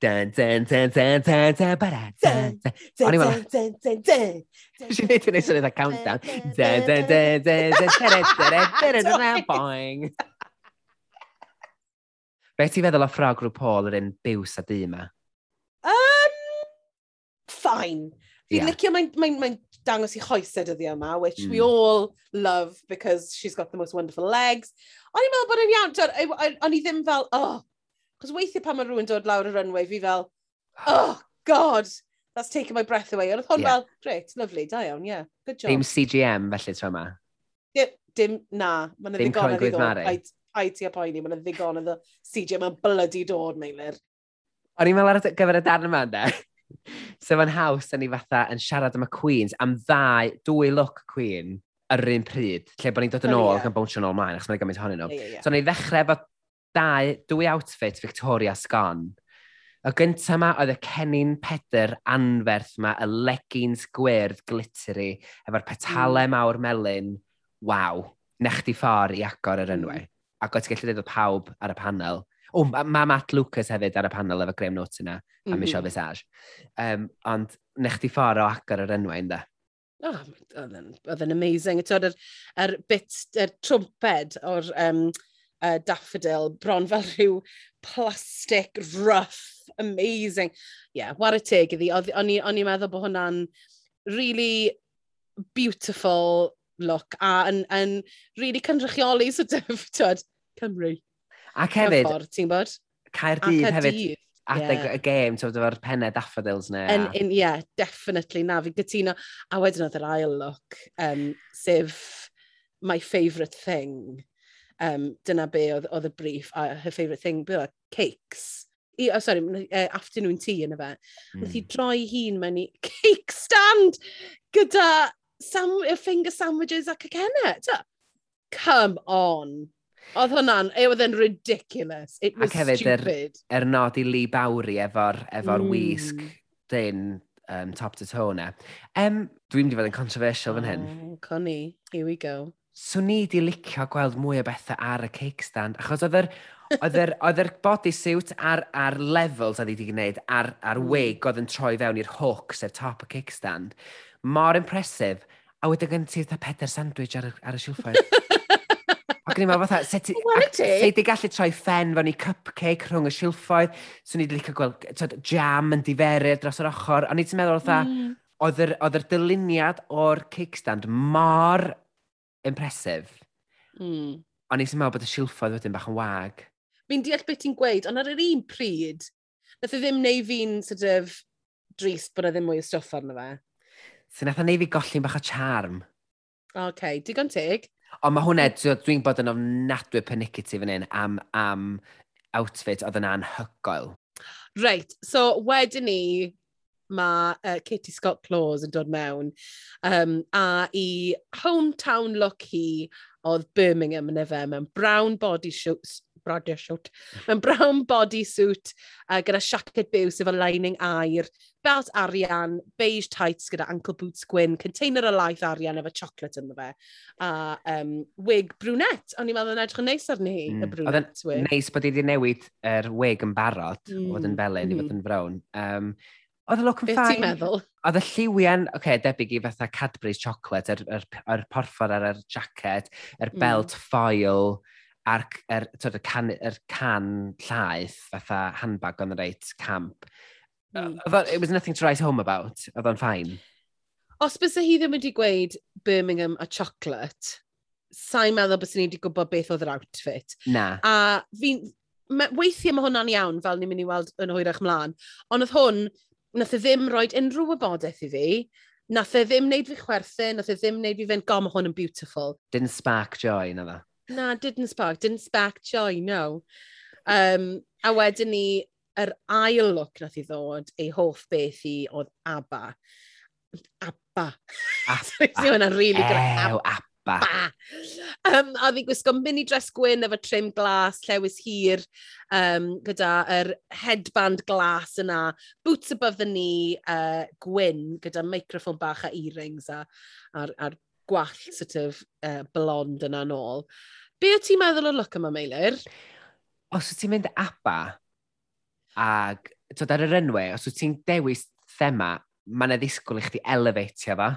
Dan, dan, dan, dan, dan, dan, bara, dan, dan, dan, dan, dan, dan, Si'n neud yn ei syniad a countdown. Dan, dan, dan, dan, dan, dan, dan, dan, dan, dan, boing. Be ti'n feddwl o ffrog rhyw Paul yr un biws a di yma? Um, fine. Fi'n yeah. licio, mae'n mae, mae dangos i choesau dyddi yma, which mm. we hmm. all love because she's got the most wonderful legs. O'n i'n meddwl bod yn iawn, o'n i ddim fel, oh, Cos weithiau pan mae rhywun dod lawr y runway, fi fel, oh, god, that's taken my breath away. Ond oedd hwn yeah. fel, great, lovely, da iawn, yeah, good job. Dim CGM felly tro yma? Dim, dim na, mae'n ddigon yn ddigon. Ai ti a poeni, mae'n ddigon yn CGM yn blydi dod, Meilir. O'n i'n meddwl ar gyfer y darn yma, de so mae'n haws yn ni fatha yn siarad am y Queens, am ddau, dwy look Queen yr un pryd, lle bod ni'n dod yn ôl ac yn bownsio'n ôl mlaen, achos mae'n gymaint ohonyn nhw. Yeah, yeah. So, ni ddechrau efo dau, dwy outfit Victoria Sgon. Y gyntaf yma oedd y cennin peder anferth yma, y leggings gwyrdd glittery, efo'r petalau mm. mawr melyn. Waw, nech di ffordd i agor yr enwau. Mm. Ac oedd ti'n gallu dweud pawb ar y panel. O, oh, mae Matt Lucas hefyd ar y panel efo Graham Notes yna, mm -hmm. a mhm. Michelle Visage. Um, ond nech ti ffordd o agor yr enwau ynda. Oh, oedd yn amazing. Yr, yr bit, yr trwmped o'r um, uh, daffodil, bron fel rhyw plastic, rough, amazing. Ie, yeah, war y teg iddi. O'n i'n meddwl bod hwnna'n really beautiful look a yn, yn really cynrychioli sort of, tyd, Cymru. Ac hefyd... Ffordd, ti'n bod? Caerdydd hefyd. Adeg yeah. y gêm, ti'n bod efo'r pennau daffodils neu... And, in, yeah, definitely, na, Fi gytuno. A wedyn oedd yr ail look, um, sef my favourite thing. Um, dyna be oedd y brief, a her favourite thing, be oedd cakes. I, oh, sorry, uh, afternoon tea hmm. yn y fe. Mm. Wnaeth i droi hun mewn i cake stand gyda sam, finger sandwiches ac y cenne. Come on. Oedd hwnna'n, e, it was ridiculous. It was Ac hefyd, stupid. Er, er nod i Lee Bawri efo'r efo mm. wisg dyn um, top to toe na. Um, Dwi'n mynd i fod yn controversial fan hyn. Oh, Connie, here we go. So ni di licio gweld mwy o bethau ar y cake stand, achos oedd yr oedd yr body suit a'r, ar levels oedd wedi gwneud, a'r, ar mm. wig oedd yn troi fewn i'r hook, sef top y kickstand, mor impresif, a wedyn gen ti'r peder sandwich ar, ar y silffoedd. Ac ni'n meddwl fatha, se ti di gallu troi ffen fewn i cupcake rhwng y silffoedd, so ni'n licio gweld tyd, jam yn diferu dros yr ochr, o'n i'n meddwl fatha, mm. oedd yr, yr dyluniad o'r kickstand mor impresif. Mm. Ond ni'n meddwl bod y silffoedd wedyn bach yn wag. Fi'n deall beth ti'n gweud, ond ar yr un pryd, nath i ddim neu fi'n sort of drist bod e ddim mwy o stwff arno fe. So nath o neu fi golli'n bach o charm. Oce, okay, digon teg. Ond mae hwnna, dwi'n bod yn ofnadwy panicative fan hyn am, am outfit oedd yn anhygoel. Reit, so wedyn ni mae uh, Katie Scott Claus yn dod mewn um, a i hometown look hi oedd Birmingham yn efe mewn brown body suit, brodio siwt. Mae'n brown bodysuit uh, gyda siacet byw sef o lining air, belt arian, beige tights gyda ankle boots gwyn, container o laeth arian efo chocolate ynddo fe, a um, wig brunette. O'n i'n meddwl yn edrych yn neis arni hi, mm. y hmm. brunette wig. Neis bod i wedi newid yr er wig yn barod, mm. o fod yn hmm. felyn mm. i fod hmm. yn frown. Um, Oedd y look yn ffain. Beth ti'n meddwl? Oedd y lliwian, oce, okay, debyg i fatha Cadbury's chocolate, yr, er, yr, er, yr er porffor ar yr jacket, yr belt mm. foil, a'r er, er, er can, er can llaeth, fatha handbag on the right camp. Mm. Uh, it was nothing to write home about, oedd o'n ffain. Os bys hi ddim wedi gweud Birmingham a chocolate, sa'n meddwl bys ni wedi gwybod beth oedd yr outfit. Na. A fi'n, weithiau mae hwnna'n iawn fel ni'n mynd i weld yn hwyrach mlaen, ond oedd hwn, nath e ddim roi unrhyw wybodaeth i fi, nath e ddim wneud fi chwerthu, nath e ddim wneud fi fynd gom hwn yn beautiful. Didn't spark joy, na dda. Na, didn't spark, didn't spark joy, no. Um, a wedyn ni, yr ail look nath i ddod, ei hoff beth i oedd ABBA. ABBA. ABBA. Yna really Ew, ABBA. Um, a fi gwisgo mini dress gwyn efo trim glas, llewis hir, um, gyda yr headband glas yna, boots above the knee, uh, gwyn, gyda microphone bach a earrings a, a'r, ar gwall sort of uh, blond yna nôl. Be o ti'n meddwl o'r look yma, Meilir? Os wyt ti'n mynd aba ag dod ar yr enwau, os wyt ti'n dewis thema, mae yna ddisgwyl i chdi elevatio fa.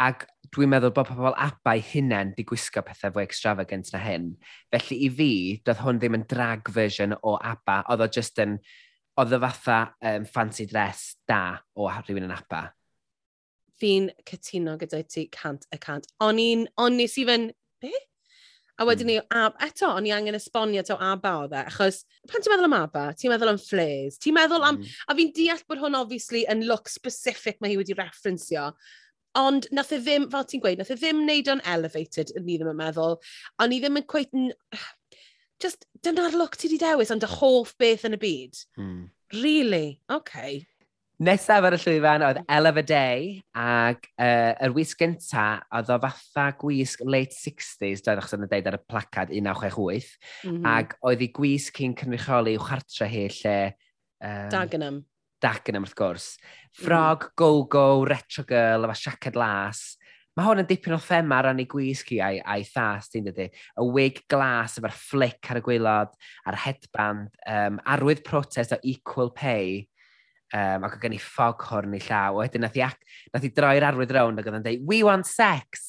Ac dwi'n meddwl bod pobl abau hunain di gwisgo pethau fwy extravagant na hyn. Felly i fi, doedd hwn ddim yn drag version o abba, oedd o just yn, oedd o fatha um, fancy dress da o rhywun yn abba. Fi'n cytuno gyda ti cant y cant. O'n i'n, o'n nes i fe'n, be? A wedyn hmm. ni, a, eto, o'n i angen esbonio to aba o dde, achos pan ti'n meddwl am aba, ti'n meddwl am flares, ti'n meddwl am... Mm. A fi'n deall bod hwn, obviously, yn look specific mae hi wedi referencio, ond nath e ddim, fel ti'n gweud, nath e ddim wneud o'n elevated, ni ddim yn meddwl, a ni ddim yn cweith... Just, dyna'r look ti wedi dewis, ond y hoff beth yn y byd. Mm. Really? Okay. Nesaf ar y llwyfan oedd Ella Day, ac uh, yr wisg gynta oedd o fatha gwisg late 60s, doedd achos yn y deud ar y placad 1968, mm -hmm. ac oedd ei gwisg cyn cynrychioli i'w chartre hi lle... Um, Dagenham. Dagenham, wrth gwrs. Mhm. Frog, mm. go-go, retro girl, efo siaced las. Mae hwn yn dipyn o thema ran ei gwisg i a'i, ai thas, ti'n dydy. Y wig glas efo'r flic ar y gwaelod, a'r headband, um, arwydd protest o equal pay um, ac oedd gen i ffog horn i llaw. Wedyn nath i, ac, nath i droi'r arwydd rownd ac oedd yn dweud, we want sex!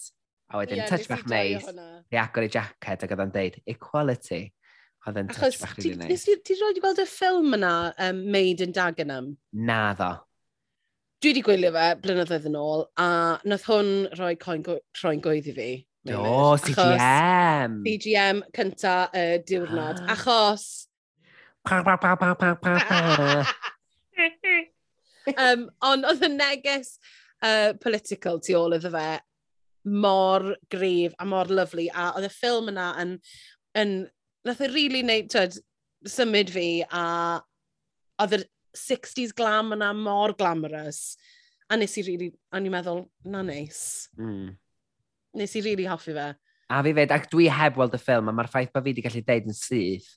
A wedyn, yeah, touch bach neis, i agor i jacket ac oedd yn dweud, equality. Oedd yn touch bach rili neis. Ti roed i gweld y ffilm yna, um, Made in Dagenham? Na ddo. Dwi wedi gwylio fe blynyddoedd yn ôl, a nath hwn rhoi coen, troi'n gwydd i fi. O, CGM! CGM cynta y uh, diwrnod, ah. achos... Pa, pa, pa, pa, pa, pa, pa. um, ond oedd y neges uh, political tu ôl iddo fe mor grif a mor lyflu. A oedd y ffilm yna yn... yn nath e really neud, twyd, symud fi a oedd y 60s glam yna mor glamorous. A nes i really, a ni'n meddwl, na neis. Mm. Nes i really hoffi fe. A fi fed, ac dwi heb weld y ffilm, a mae'r ffaith bod fi wedi gallu deud yn syth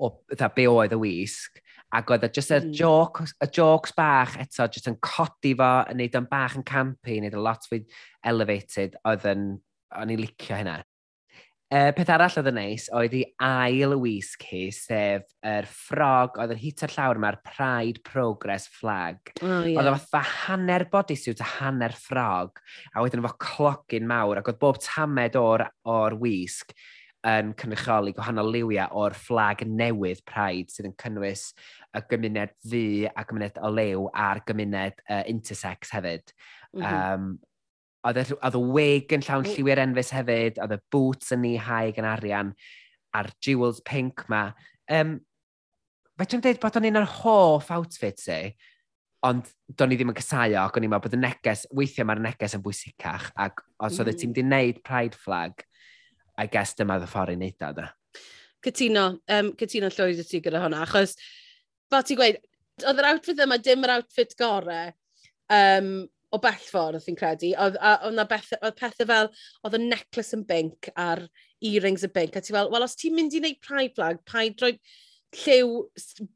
o dda, be oedd y wisg, Ac oedd e just y, mm. joke, y jokes bach eto, just yn codi fo, yn neud o'n bach yn campi, yn neud yn lot fwy elevated, oedd yn, o'n i licio hynna. Uh, peth arall oedd yn neis oedd i ail wisg hi, sef yr ffrog oedd yn hit ar llawr yma'r Pride Progress flag. Oh, yeah. Oedd o fatha hanner bodysuit a hanner ffrog, a wedyn efo clogin mawr, ac oedd bob tamed o'r, or wisg yn cynrychioli gwahanol liwiau o'r fflag newydd Pride sydd yn cynnwys y gymuned ddu a gymuned o lew a'r gymuned uh, intersex hefyd. Mm -hmm. um, oedd y wig yn llawn lliwiau'r enfys hefyd, oedd y boots yn ni haig yn arian, a'r jewels pink ma. Um, fe ti'n dweud bod o'n un o'r hoff outfit si, ond do'n i ddim yn casau o, ac o'n i'n meddwl bod y neges, weithiau mae'r neges yn bwysicach, ac os oedd mm. ti'n di wneud pride flag, I guess dyma dy ffordd i wneud o, da. Cytuno, um, cytuno llwyd y ti gyda hwnna, achos fel ti'n gweud, oedd yr outfit yma dim yr outfit gorau um, o bell ffordd, fi'n credu. Oedd, oedd, oedd pethau fel, oedd y necklace yn binc a'r earrings yn binc, a ti'n fel, wel, os ti'n mynd i wneud pride flag, paid droi lliw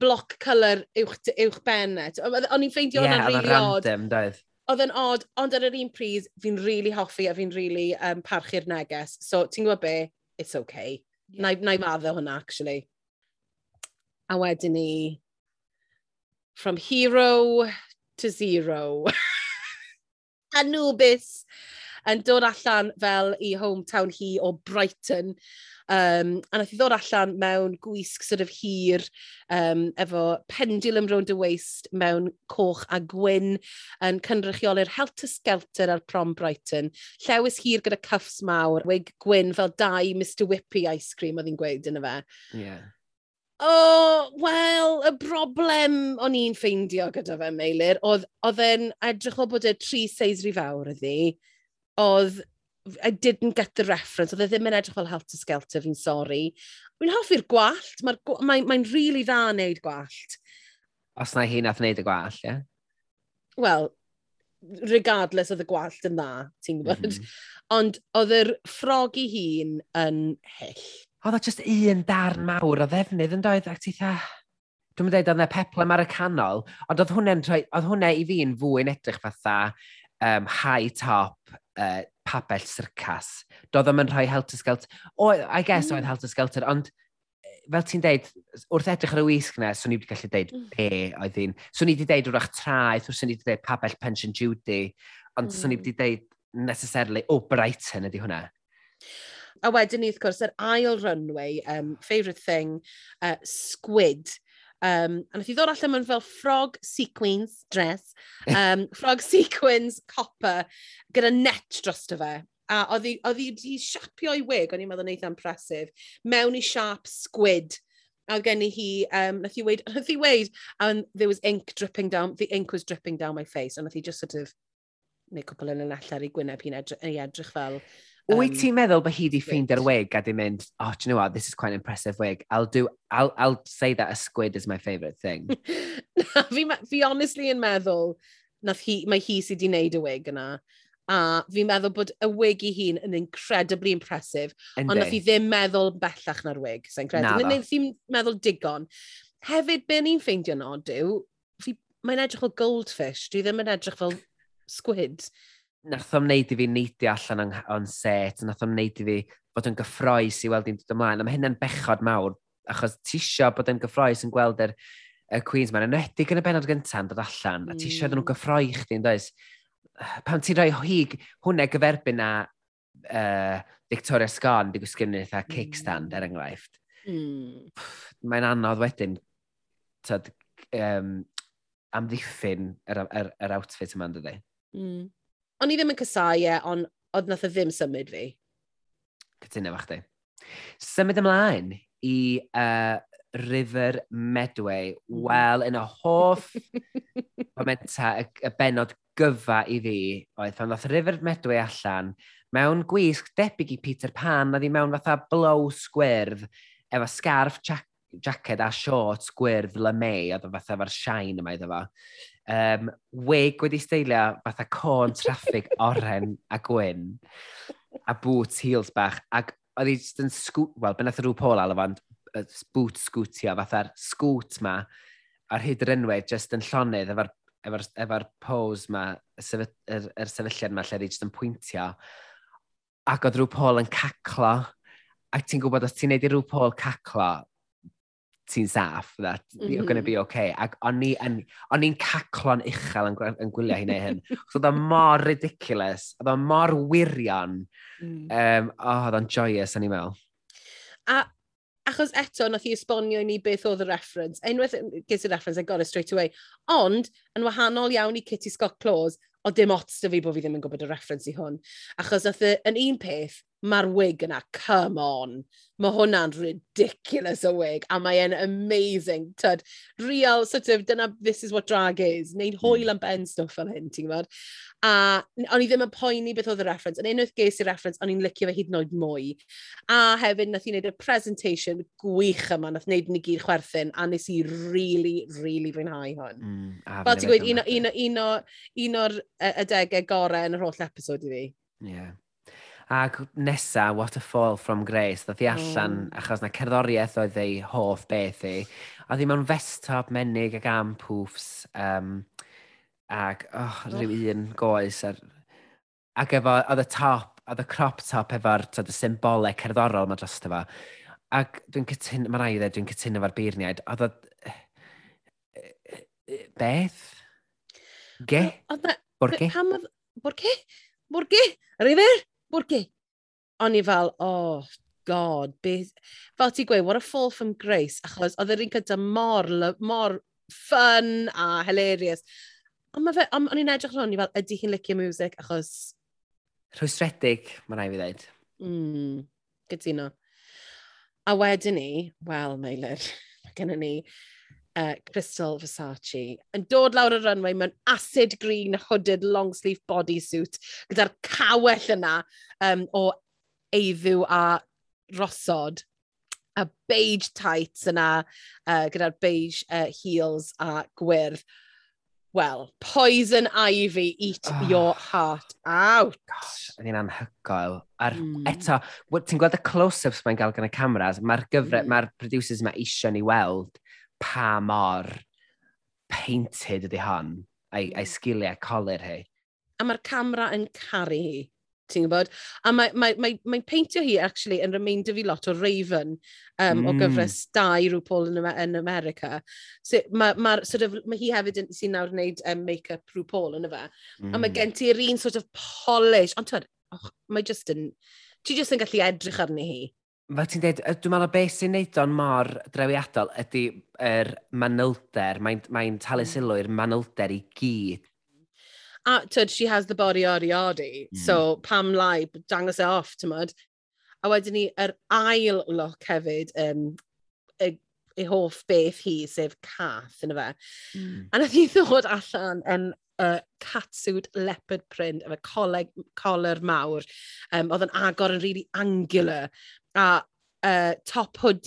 bloc colour uwch, uwch bennet. O'n i'n ffeindio yeah, hwnna'n rili odd. Ie, random, doedd oedd yn odd, ond ar yr un pryd, fi'n really hoffi a fi'n really um, parchu'r neges. So, ti'n gwybod be? It's okay. Yeah. Na, na i maddo hwnna, actually. A wedyn ni, from hero to zero. Anubis yn dod allan fel i hometown hi o Brighton. Um, a nath i ddod allan mewn gwisg sort of hir um, efo pendulum round y waist mewn coch a gwyn yn cynrychioli'r helter skelter ar prom Brighton. Llewis hir gyda cuffs mawr, wig gwyn fel dau Mr Whippy ice cream oedd hi'n gweud yna fe. Yeah. O, oh, wel, y broblem o'n i'n ffeindio gyda fe, Meilir, oedd e'n edrych o bod e tri seis rhy fawr ydi oedd I didn't get the reference, oedd e ddim yn edrych fel helter skelter fi'n sori. Fi'n hoffi'r gwallt, mae'n mae, mae, really dda wneud gwallt. Os na hi nath wneud y gwallt, ie? Yeah? Wel, regardless oedd y gwallt yn dda, ti'n gwybod. Mm -hmm. Ond oedd yr ffrog i hun yn hyll. Oedd o just un darn mawr o ddefnydd yn doedd ac ti dda... Dwi'n mynd dweud oedd yna peplem ar y canol, ond oedd hwnna, oedd hwnna i fi'n fwy'n edrych fatha um, high top uh, pabell syrcas. Doedd ddim yn rhoi helter skelter. O, I guess mm. oedd helter skelter, ond fel ti'n deud, wrth edrych ar y wisg na, swn i wedi gallu deud mm. be oedd hi'n. Swn i wedi deud wrach traeth, wrth swn i wedi deud pabell pension duty, ond mm. swn i mm. wedi deud necessarily, o, oh, Brighton ydy hwnna. A wedyn ni, wrth gwrs, yr ail runway, um, favourite thing, uh, squid. Um, a nath i ddod allan mewn fel frog sequins dress, um, frog sequins copper, gyda net drosto fe. A oedd hi wedi siapio i wig, o'n i'n meddwl neitha e impressive, mewn i siap squid. A gen i hi, um, nath i weid, nath i weid, and there was ink dripping down, the ink was dripping down my face, and nath i just sort of neu cwpl yn yn allar i gwyneb hi'n edrych, edrych fel Wyt um, ti'n meddwl bod hi wedi ffeindio'r wig a di mynd, oh, do you know what, this is quite an impressive wig. I'll do, I'll, I'll say that a squid is my favourite thing. na, fi, fi honestly yn meddwl, nath hi, mae hi sydd wedi wneud y wig yna. A fi'n meddwl bod y wig i hun yn incredibly impressive, Yndi. ond nath hi ddim meddwl bellach na'r wig, sa'n credu. Na, nath hi'n meddwl digon. Hefyd, be ni'n ffeindio'n od yw, mae'n edrych fel goldfish, dwi ddim yn edrych fel squid nath o'n neud i fi neidio allan o'n, on set, nath o'n neud i fi fod yn gyffroes i weld i'n dod ymlaen, a mae hynna'n bechod mawr, achos ti isio bod yn gyffroes yn gweld yr, y Queens ma'n enwedig yn y benod gyntaf yn dod allan, mm. a ti isio nhw mm. gyffroi chdi yn does. Pam ti'n rhoi hig hwnna gyferbyn na uh, Victoria Scone, di gwsgymnu eitha kickstand er mm. enghraifft. Mm. Mae'n anodd wedyn tyd, um, amddiffyn yr, yr, yr outfit yma'n dydy. Mm. O'n i ddim yn cysau e, ond oedd nath o ddim symud fi. Cytuno fach di. Symud ymlaen i uh, River Medway. Wel, yn y hoff momenta, y, y benod gyfa i fi, oedd pan ddoth River Medway allan, mewn gwisg debyg i Peter Pan, a ddi mewn fatha blow sgwyrdd, efo scarf jac jacket a shorts gwyrdd le mei, oedd fatha efo'r shine yma iddo fo um, weg wedi steilio fatha con traffig oren a gwyn a boots heels bach. Ac oedd hi just yn sgwt, wel, beth nath rhyw pol alw fan, boot sgwtio, fatha'r sgwt ma, a'r hyd yr enwau just yn llonydd efo'r efo efo pose ma, y sefy, er, er sefylliad ma, lle just yn pwyntio. Ac oedd rhyw pol yn caclo, ac ti'n gwybod os ti'n neud i rhyw pol caclo, ti'n saff, that mm -hmm. you're going to mm-hmm. be okay. Ac o'n i'n caclo'n uchel yn, yn gwylio hi neu hyn. so oedd mor ridiculous, oedd o'n mor wirion. Mm. Um, oh, oedd o'n joyous, o'n i'n meddwl. A achos eto, nath i esbonio ni beth oedd y reference. Unwaith ges i'r reference, I got it straight away. Ond, yn wahanol iawn i Kitty Scott Claus, o dim ots da fi bod fi ddim yn gwybod y reference i hwn. Achos nath yn un peth, mae'r wig yna, come on. Mae hwnna'n ridiculous o wig, a mae'n amazing. Tyd, real, sort of, dyna, this is what drag is. Neu'n hwyl am ben stwff fel hyn, ti'n gwybod? A o'n i ddim yn poeni beth oedd y reference. Yn unwaith ges i'r reference, o'n i'n licio fe hyd yn oed mwy. A hefyd, nath i wneud y presentation gwych yma, nath wneud ni gyd chwerthin, a nes i really, really fwynhau hwn. Mm, fel ti'n gweud, un, un, un, un, un o'r adegau gorau yn yr holl episod i fi. Yeah. Ac nesa, What a Fall from Grace, ddoth i allan, mm. achos na cerddoriaeth oedd ei hoff beth i. Oedd hi mewn festop menig ag am pwffs, um, ac oh, rhyw un goes. Ar... Ac efo, oedd y top, oedd y crop top efo'r symbolau cerddorol mae dros efo. Ac dwi'n cytuno, mae'n rhaid dwi'n cytuno efo'r beirniaid, oedd o... Beth? Ge? Oedd na... Borge? Pam oedd... Borge? Borge? Rifer? Bwrci. O'n i fel, oh, god, beth... Fel ti gweud, what a fall from grace, achos oedd yr un gyda mor, mor fun a hilarious. Ond mae fe, on, o'n i'n edrych rhan, i fel, ydy hi'n licio music, achos... Rhwystredig, mae rai fi ddweud. Mm, gytuno. A wedyn ni, wel, Meilir, mae gennym ni uh, Crystal Versace yn dod lawr y runway mewn acid green hooded long sleeve bodysuit gyda'r cawell yna um, o eiddiw a rosod a beige tights yna uh, gyda'r beige uh, heels a gwyrdd. Well, poison ivy, eat oh, your heart out. Gosh, yn un anhygoel. Ar, mm. Eto, ti'n gweld y close-ups mae'n gael gan y cameras, mae'r gyfre, mm. mae'r producers yma eisiau ni weld pa mor painted ydy hon a'i, ai hmm. sgiliau colir hi. A mae'r camera yn caru hi, ti'n gwybod? A mae'n mae, mae, mae peintio hi, actually, yn remeindio fi lot o Raven um, mm. o hmm. gyfres 2 rhyw Paul yn, yn America. So, mae, mae, sort of, mae hi hefyd yn sy'n nawr wneud um, make-up rhyw Paul yn y fe. Mm. A mae hmm. gen ti'r un sort of polish, ond twyd, oh, mae just yn... Ti just yn gallu edrych arni hi fel ti'n dweud, dwi'n meddwl beth sy'n neud o'n mor drewiadol ydy yr manylder, mae'n mae talu mm. sylw i'r manylder i gyd. A tyd, she has the body already already, mm. so pam lai, dangos e off, ti'n tymod. A wedyn ni, yr ail look hefyd, um, y, y hoff beth hi, sef cath, yna fe. Mm. A nath hi ddod allan yn uh, catsuit leopard print efo coleg, colar mawr. Um, oedd yn agor yn really angular a uh, top hood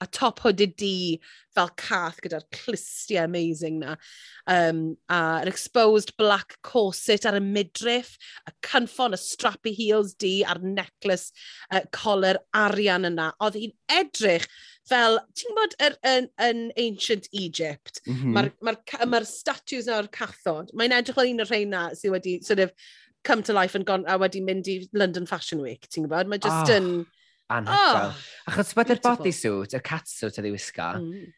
a top hooded D fel cath gyda'r clistiau amazing na. Um, a'r exposed black corset ar y midriff, y cynffon, y strappy heels D a'r necklace uh, collar arian yna. Oedd hi'n edrych fel, ti'n gwybod, yn, yn, yn, ancient Egypt, mm -hmm. mae'r ma, r, ma, r, ma statues na'r cathod, mae'n edrych fel un o'r rhain na sydd wedi sort of come to life and gone, a wedi mynd i London Fashion Week, ti'n gwybod? Mae just oh. Ah. yn anhygoel. Oh, Achos bod yr bodysuit, y catsuit oedd ei wisgo, mm.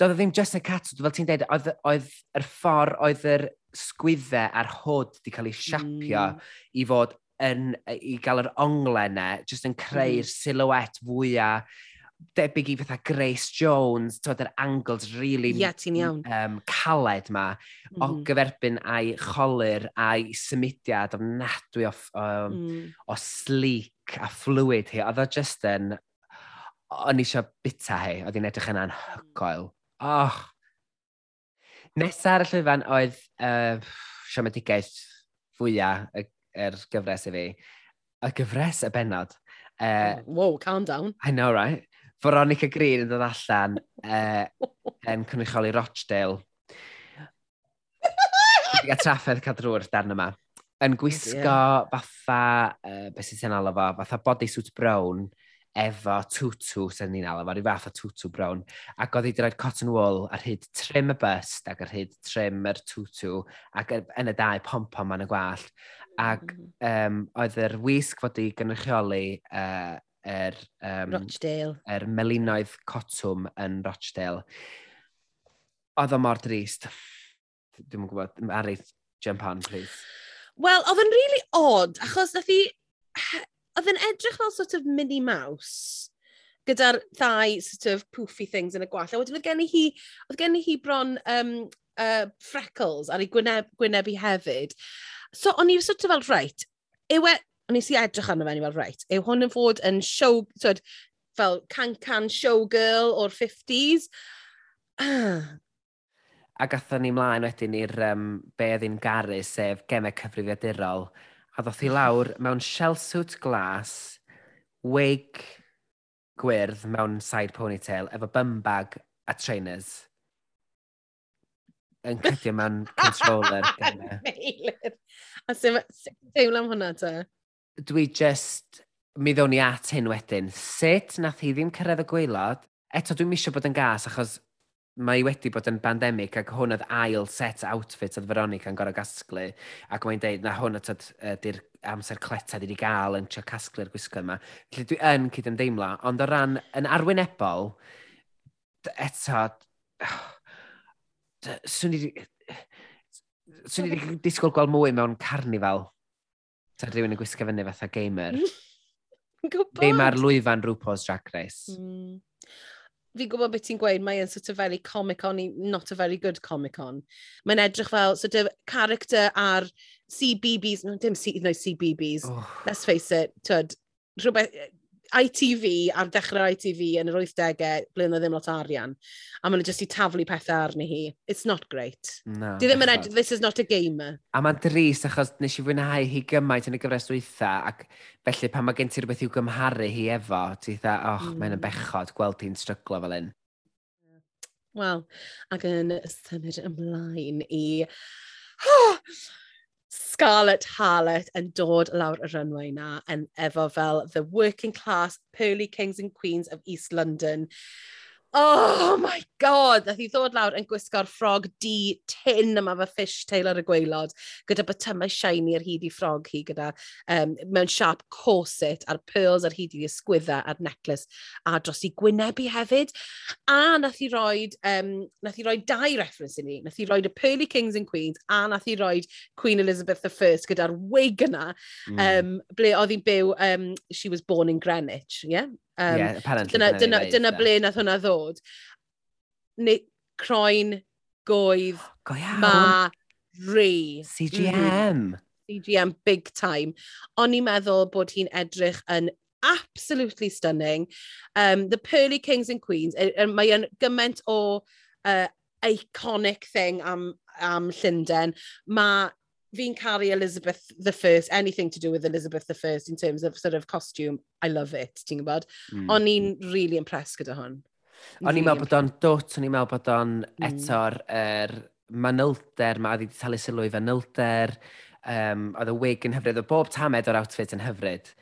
doedd ddim just yn catsuit, fel ti'n dweud, oedd, oedd yr ffordd oedd yr sgwyddau a'r hod wedi cael ei siapio mm. i fod yn, i gael yr onglau e, just yn creu'r mm. silhouette fwyaf debyg i fatha Grace Jones, twyd yr angles really yeah, um, caled ma, mm. -hmm. o mhm. gyferbyn a'i cholir a'i symudiad ofnadwy o, um, mm. o sleek a fluid hi. Oedd o just yn, o'n eisiau bita hi, oedd hi'n edrych yna'n hygoel. Oh. Nesa ar y llyfan oedd uh, siomedigaeth fwyaf y, er gyfres i fi. Y gyfres y benod. Uh, oh, wow, calm down. I know, right? Veronica Green yn dod allan uh, yn cynrychioli Rochdale. Ga trafferth cadrwyr dan yma. Yn gwisgo yeah. fatha, eh, uh, beth sy'n sy'n alw fo, fatha bodysuit brown efo tutu, sy'n ni'n alw fo, rhyw fath o tutu brown. Ac oedd hi wedi rhoi cotton wool ar hyd trim y bust ac ar hyd trim yr tutu ac yn y dau pompom yn y gwallt. Ac um, oedd yr wisg fod i gynrychioli uh, er, um, Rochdale. er melinoedd cotwm yn Rochdale. Oedd o mor drist. Dwi'n gwybod, Ari, jump on, please. Wel, oedd yn really odd, achos nath i... Oedd yn edrych fel sort of mini mouse gyda'r ddau sort of poofy things yn y gwall. A wedyn oedd gen i hi, oedd gen i hi bron um, uh, freckles ar ei gwyneb, gwynebu hefyd. So, o'n i sort of fel, right, yw e o'n i si edrych arno fe, ni fel, right, yw hwn yn fod yn show, twyd, fel can-can showgirl o'r 50s? A gatho ni mlaen wedyn i'r um, be oedd garu, sef gemau cyfrifiadurol. A ddoth i lawr mewn shellsuit glas, wig gwyrdd mewn side ponytail, efo bymbag a trainers. Yn cydio mewn controller. a sy'n teimlo am hwnna ta? dwi just, mi ddown ni at hyn wedyn. Sut nath hi ddim cyrraedd y gweilod? Eto, dwi'n misio bod yn gas, achos mae wedi bod yn bandemig ac hwn oedd ail set outfit oedd Veronica yn gorau gasglu ac mae'n deud na hwn oedd ydy'r amser cleta wedi gael yn trio casglu'r gwisgo yma. Felly dwi yn cyd yn deimlo, ond o ran yn arwynebol, eto, swn i wedi disgwyl gweld mwy mewn carnifal. Ta rhywun yn gwisgo fyny fatha gamer. gwybod. Ddim ar lwyfan rhywpos Drag Race. Mm. Fi gwybod beth ti'n gweud, mae'n sort of very Comic-Con, not a very good comic-on. Mae'n edrych fel sort of character ar CBBS, no, dim C, no, CBBS, oh. let's face it, tyd, rhywbeth, ITV ar dechrau ITV yn yr 80au, ble yna ddim lot o arian. A maen nhw jyst i taflu pethau arni hi. It's not great. No, Di ddim yn edrych, this is not a gamer. A mae'n dris achos nes i fwynhau hi gymaint yn y gyfres dwytha, ac felly pan mae gen ti rhywbeth i'w gymharu hi efo, ti dda, oh, mm. mae'n bechod gweld hi'n stryglo fel un. Wel, ac yn symud ymlaen i... Oh, Scarlett Harlett yn dod lawr y runway na yn efo fel the working class pearly kings and queens of East London. Oh my god! Nath i ddod lawr yn gwisgo'r ffrog di tin yma fe fish tail ar y gweilod, gyda botymau shiny ar hyd i ffrog hi, gyda um, mewn sharp corset a'r pearls ar hyd i ysgwydda a'r necklace a dros i gwynebu hefyd. A nath i roi, um, nath i roi dau reference i ni. Nath i roi y Pearly Kings and Queens a nath i roi Queen Elizabeth I gyda'r wig yna, mm. um, ble oedd hi'n byw, um, she was born in Greenwich, yeah? Um, yeah, apparently. Dyna, dyna, dyna, ble nath hwnna ddod. Neu croen, goedd, Go ma, ri. CGM. Mm. Mm-hmm. CGM big time. O'n i'n meddwl bod hi'n edrych yn absolutely stunning. Um, the Pearly Kings and Queens, er, er, mae yn gymaint o uh, iconic thing am, am Llundain. Mae fi'n caru Elizabeth the First, anything to do with Elizabeth the First in terms of sort of costume, I love it, ti'n gwybod? Mm. O'n i'n really impressed gyda hwn. O'n i'n meddwl bod o'n dwt, o'n i'n meddwl bod o'n hmm. eto'r er, manylder, mae wedi talu sylw i fanylder, um, oedd y wig yn hyfryd, oedd bob tamed o'r outfit yn hyfryd.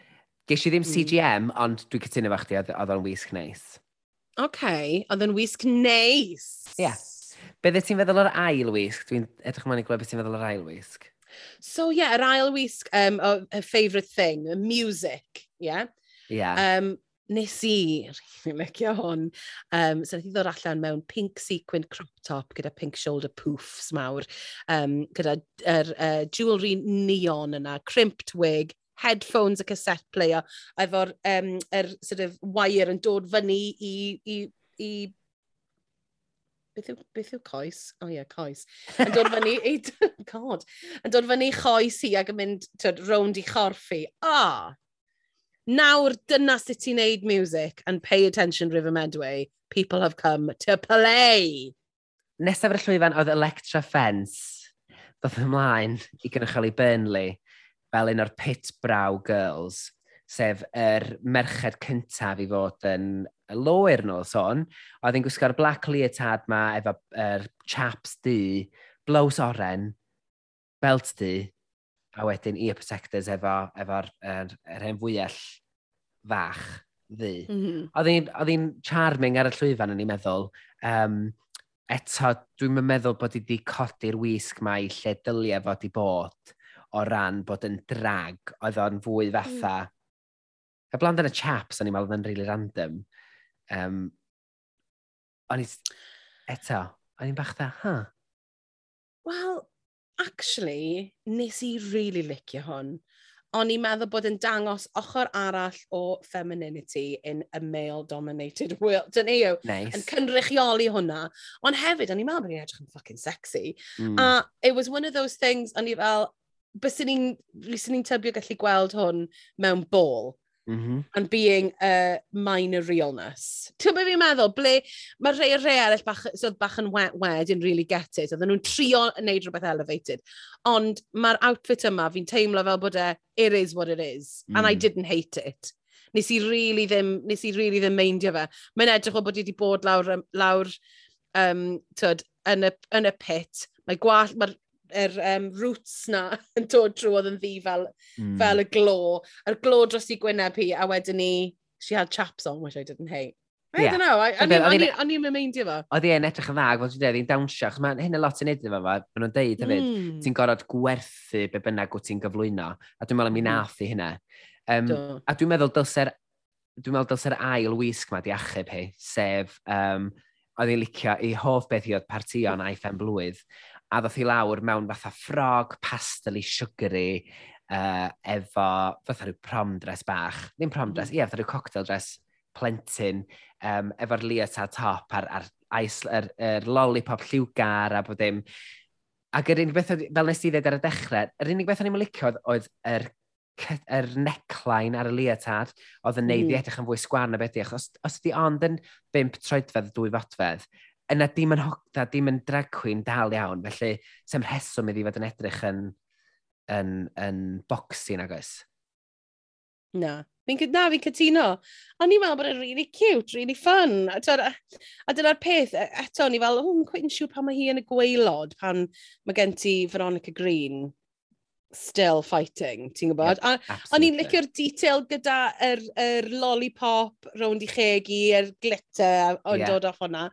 Ges i ddim CGM, mm. ond dwi'n cytuno fach chdi, oedd o'n wisg neis. Oce, okay, oedd o'n wisg neis. Ie. Yeah. Beth ti'n feddwl o'r ail wisg? Dwi'n edrych ymlaen i gweld beth ti'n feddwl o'r ail wisg. So yeah, yr ail wisg, um, a her favourite thing, music, yeah? Yeah. Um, nes i, rhywun licio hwn, um, so nath i ddod allan mewn pink sequin crop top gyda pink shoulder poofs mawr, um, gyda er, uh, jewelry neon yna, crimped wig, headphones a cassette player, efo'r um, er, sort of wire yn dod fyny i, i, i beth yw, beth yw coes? O oh, ie, yeah, coes. Yn dod fyny, ei, god, yn dod fyny choes i ac yn mynd tyd, rownd i chorffi. hi. O, oh, nawr dyna sut ti'n neud music and pay attention River Medway. People have come to play. Nesaf yr y llwyfan oedd Electra Fence. Doedd ymlaen i gynrychioli Burnley fel un o'r pit brow girls sef yr merched cyntaf i fod yn loer nhw, son. Oedd hi'n gwisgo'r black leotard ma efo er, chaps di, blows oren, belt di, a wedyn ear protectors efo, efo'r er, er hen fwyell fach ddi. Mm -hmm. Oedd hi'n charming ar y llwyfan yn ei meddwl. Um, eto, dwi'n meddwl bod hi wedi codi'r wisg mae i lle dylia fod i bod o ran bod yn drag oedd o'n fwy fatha. Mm. Y blaen yn y chaps, o'n i'n meddwl yn really random. Um, o'n i, eto, o'n i'n bach dda, ha? Huh? Wel, actually, nes i really licio hwn. O'n i'n meddwl bod yn dangos ochr arall o femininity in a male-dominated world. Dyna yw, nice. yn cynrychioli hwnna. Ond hefyd, o'n i'n meddwl bod ni'n edrych yn fucking sexy. Mm. A it was one of those things, o'n i fel, bys ni'n ni tybio gallu gweld hwn mewn ball mm -hmm. and being a minor realness. Ti'n byd fi'n meddwl, ble mae rhai rhai arall bach, so bach yn wet wed, yn really get it, oedden nhw'n trio yn neud rhywbeth elevated. Ond mae'r outfit yma, fi'n teimlo fel bod e, it is what it is, mm. and I mm. didn't hate it. Nes i really ddim, nes i really ddim meindio fe. Mae'n edrych o bod i wedi bod lawr, lawr um, tyd, yn, y, yn y pit. Mae gwall, mae'r er, um, roots na yn dod drwy oedd yn ddi fel, mm. fel y glo. Yr glo dros i gwyneb hi, a wedyn ni, she had chaps on, which I didn't hate. I yeah. don't know, o'n i'n mymeindio fo. Oedd i'n edrych yn dda, fel ti'n dweud, i'n dawnsio, chos mae hyn y lot yn edrych yma, maen nhw'n deud hefyd, mm. ti'n gorfod gwerthu be bynnag wyt ti'n gyflwyno, a dwi'n meddwl am i hmm. nath i hynna. Um, a dwi'n meddwl dylse'r dwi'n meddwl dylse'r ail wisg ma di achub hi, sef um, oedd i'n licio i hoff beth i oedd partion a'i phen blwydd, a ddoth i lawr mewn fatha ffrog, pastel i sugary, uh, efo fatha rhyw prom dress bach. Ddim prom dress, mm. ie, mm. yeah, fatha rhyw cocktail dress plentyn, um, efo'r leotard top a'r, ar ice, er, er lollipop lliwgar a bod dim. Ac yr unig beth, fel nes i ddweud ar y dechrau, yr unig beth o'n i'n licio oedd yr yr neckline ar y leotard oedd yn neud mm. i edrych yn fwy sgwarn na beth i. Os, os ydi ond yn 5 troedfedd, 2 fotfedd, yna dim yn hogda, dim yn drag queen dal iawn, felly sem rheswm iddi fod yn edrych yn, yn, yn boxing nag oes. Na, fi'n na, fi'n cytuno. O'n i'n meddwl bod e'n really cute, really fun. A, a, a dyna'r peth, e, eto, o'n i fel, o'n oh, yn siŵr pan mae hi yn y gweilod, pan mae gen ti Veronica Green still fighting, ti'n gwybod? Yeah, a o'n i'n licio'r detail gyda yr, er, er lollipop rownd i chegi, yr er glitter o'n yeah. dod off hwnna.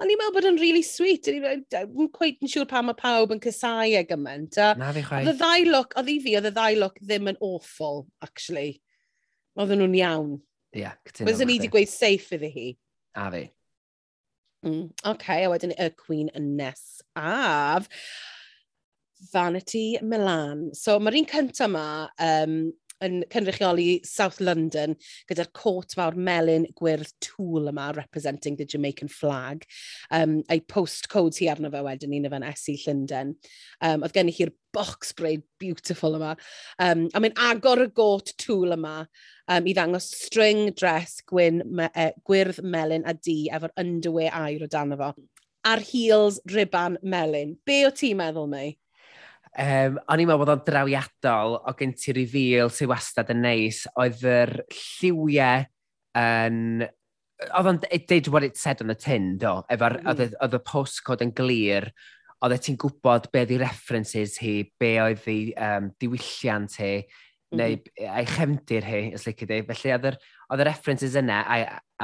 O'n i'n meddwl bod yn really sweet. O'n i'n quite yn siŵr pa mae pawb yn cysau e gymaint. Na fi chwaith. Oedd y ddau look, oedd i fi, oedd y ddau look ddim yn awful, actually. Oedden nhw'n iawn. Ie, yeah, cytuno. Byddwn ni wedi gweud safe iddi hi. A fi. Mm, OK, a wedyn y Queen nesaf. Vanity Milan. So mae'r un cyntaf yma um, yn cynrychioli South London gyda'r cwt fawr melyn gwyrdd tŵl yma representing the Jamaican flag. Um, a'i postcodes hi arno fe wedyn ni, fe'n Esu Llundain. Um, oedd gen i hi'r box braid beautiful yma. Um, a mae'n agor y got tŵl yma um, i ddangos string, dress, gwyn, me, e, gwyrdd melyn a di efo'r underwear air o dan fo. A'r heels riban melyn. Be o ti'n meddwl, mei? Um, o'n i'n meddwl bod o'n drawiadol o gen ti reveal sy'n wastad yn neis, oedd yr lliwiau yn... Oedd o'n did what it said on the tin, do. Efo'r, mm. oedd y postcode yn glir, oedd ti'n gwybod be oedd i references hi, be oedd i um, diwylliant hi, mm. neu mm-hmm. ei chefndir hi, os lyci di. Felly oedd yr, oedd y references yna,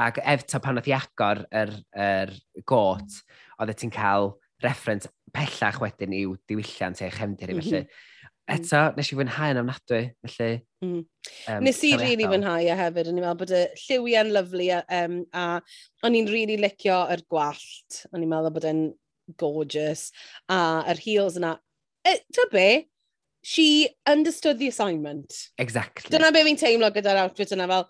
ac efta pan oedd i agor yr, yr got, oedd ti'n cael reference pellach wedyn i'w diwylliant eich chefndir i mhm. felly. Mm -hmm. Eto, nes i fwynhau yn ofnadwy, felly... Mm. Um, nes i rili really fwynhau a hefyd, o'n i'n meddwl bod y lliwiau'n lyflu a, e, um, a o'n i'n rili really licio yr gwallt, o'n i'n meddwl bod e'n gorgeous, a yr heels yna, e, ta be, she understood the assignment. Exactly. Dyna be fi'n teimlo gyda'r outfit yna, fel,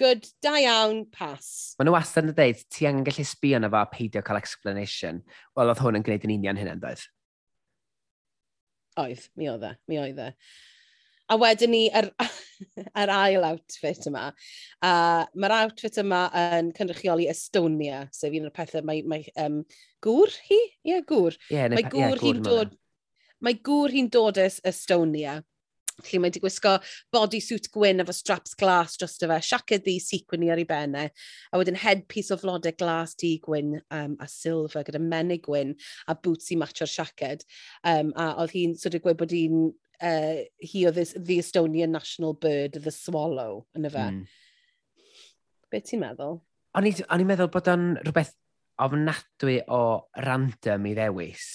good, da iawn, pass. Mae nhw wastad yn dweud, ti angen gallu sbio na fo a peidio cael explanation. Wel, oedd hwn yn gwneud yn union hynny'n dweud. Oedd, mi oedd e, mi oedd e. A wedyn ni, yr, yr ail outfit yma. A mae'r outfit yma yn cynrychioli Estonia, sef un o'r pethau mae, mae um, gŵr hi? Ie, yeah, gŵr. Yeah, mae gŵr yeah, hi'n dod... Mae gŵr hi'n dod es Estonia Felly mae wedi gwisgo bodysuit gwyn efo straps glas drosto fe, siaced ddi sequin ar ei bennau, a wedyn headpiece o flodau glas di gwyn um, a silver gyda menig gwyn a boots i matcho'r siaced. Um, a oedd hi'n sort of gweud bod hi'n, uh, he oedd the Estonian national bird, the swallow, yn y fe. Mm. Be ti'n meddwl? O'n i'n meddwl bod o'n rhywbeth ofnadwy o random i ddewis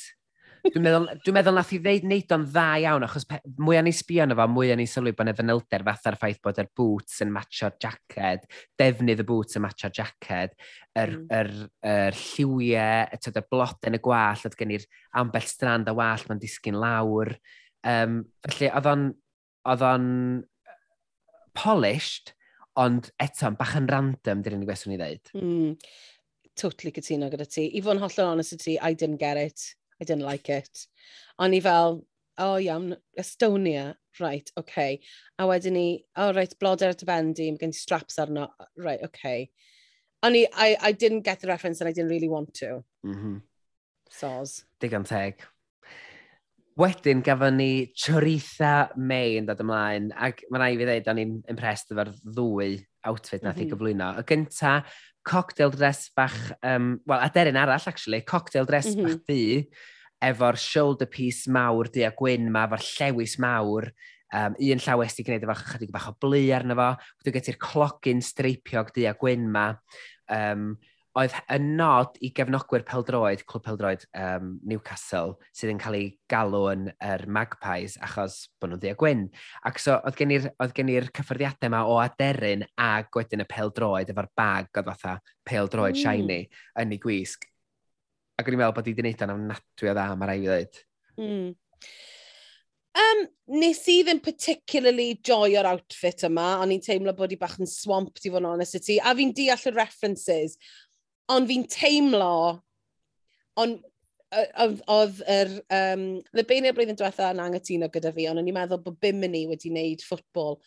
dwi'n meddwl, dwi meddwl nath i ddeud neud o'n dda iawn, achos mwy o'n i sbio yno fo, mwy o'n i sylwi bod yna fanylder fatha'r ffaith bod yr boots yn matcho'r jaced, defnydd y boots yn matcho'r jaced, yr, mm. yr, yr lliwiau, y tyd y blod yn y gwall, oedd gen i'r ambell strand a wall, mae'n disgyn lawr. Um, felly, oedd o'n, oedd o'n polished, ond eto, bach yn random, dyn ni'n gwestiwn i ddeud. Mm. Totally cytuno gyda ti. I fod yn hollol honest i ti, I didn't get it. I didn't like it. O'n i fel, o oh, iawn, Estonia, right, oce. Okay. A wedyn ni, o oh, right, bloder at y bendi, mae gen ti straps arno, right, oce. Okay. O'n i, I, I didn't get the reference and I didn't really want to. Mm -hmm. Soz. Digon teg. Wedyn gafon ni Choritha May yn dod ymlaen, ac mae rai fi ddweud o'n i'n impressed efo'r ddwy outfit nath mm -hmm. i gyflwyno. Y gynta, cocktail dress bach, um, wel, aderyn arall, actually, cocktail dress mm -hmm. bach du, efo'r shoulder piece mawr di a gwyn ma, efo'r llewis mawr, um, un llawes i gwneud efo chydig bach o blu arno fo, wedi gyda'r clogin streipiog di a gwyn ma, um, oedd y nod i gefnogwyr peldroed, clwb peldroed um, Newcastle, sydd yn cael ei galw yn yr er Magpies achos bod nhw'n ddia gwyn. Ac so, oedd gen i'r cyffyrddiadau yma o aderyn a wedyn y peldroed efo'r bag oedd fatha peldroed mm. shiny yn ei gwisg. Ac o'n i'n meddwl bod i wedi gwneud o'n amnadwy o dda, mae rai i ddweud. Mm. Um, nes i ddim particularly joy o'r outfit yma, ond i'n teimlo bod i bach yn swamp, i fod yn honest i ti, a fi'n deall y references, Ond fi'n teimlo, ond oedd yr... Um, Lybeinia blwyddyn diwetha yn angytuno gyda fi, ond o'n i'n meddwl bod Bimini wedi wneud ffwtbol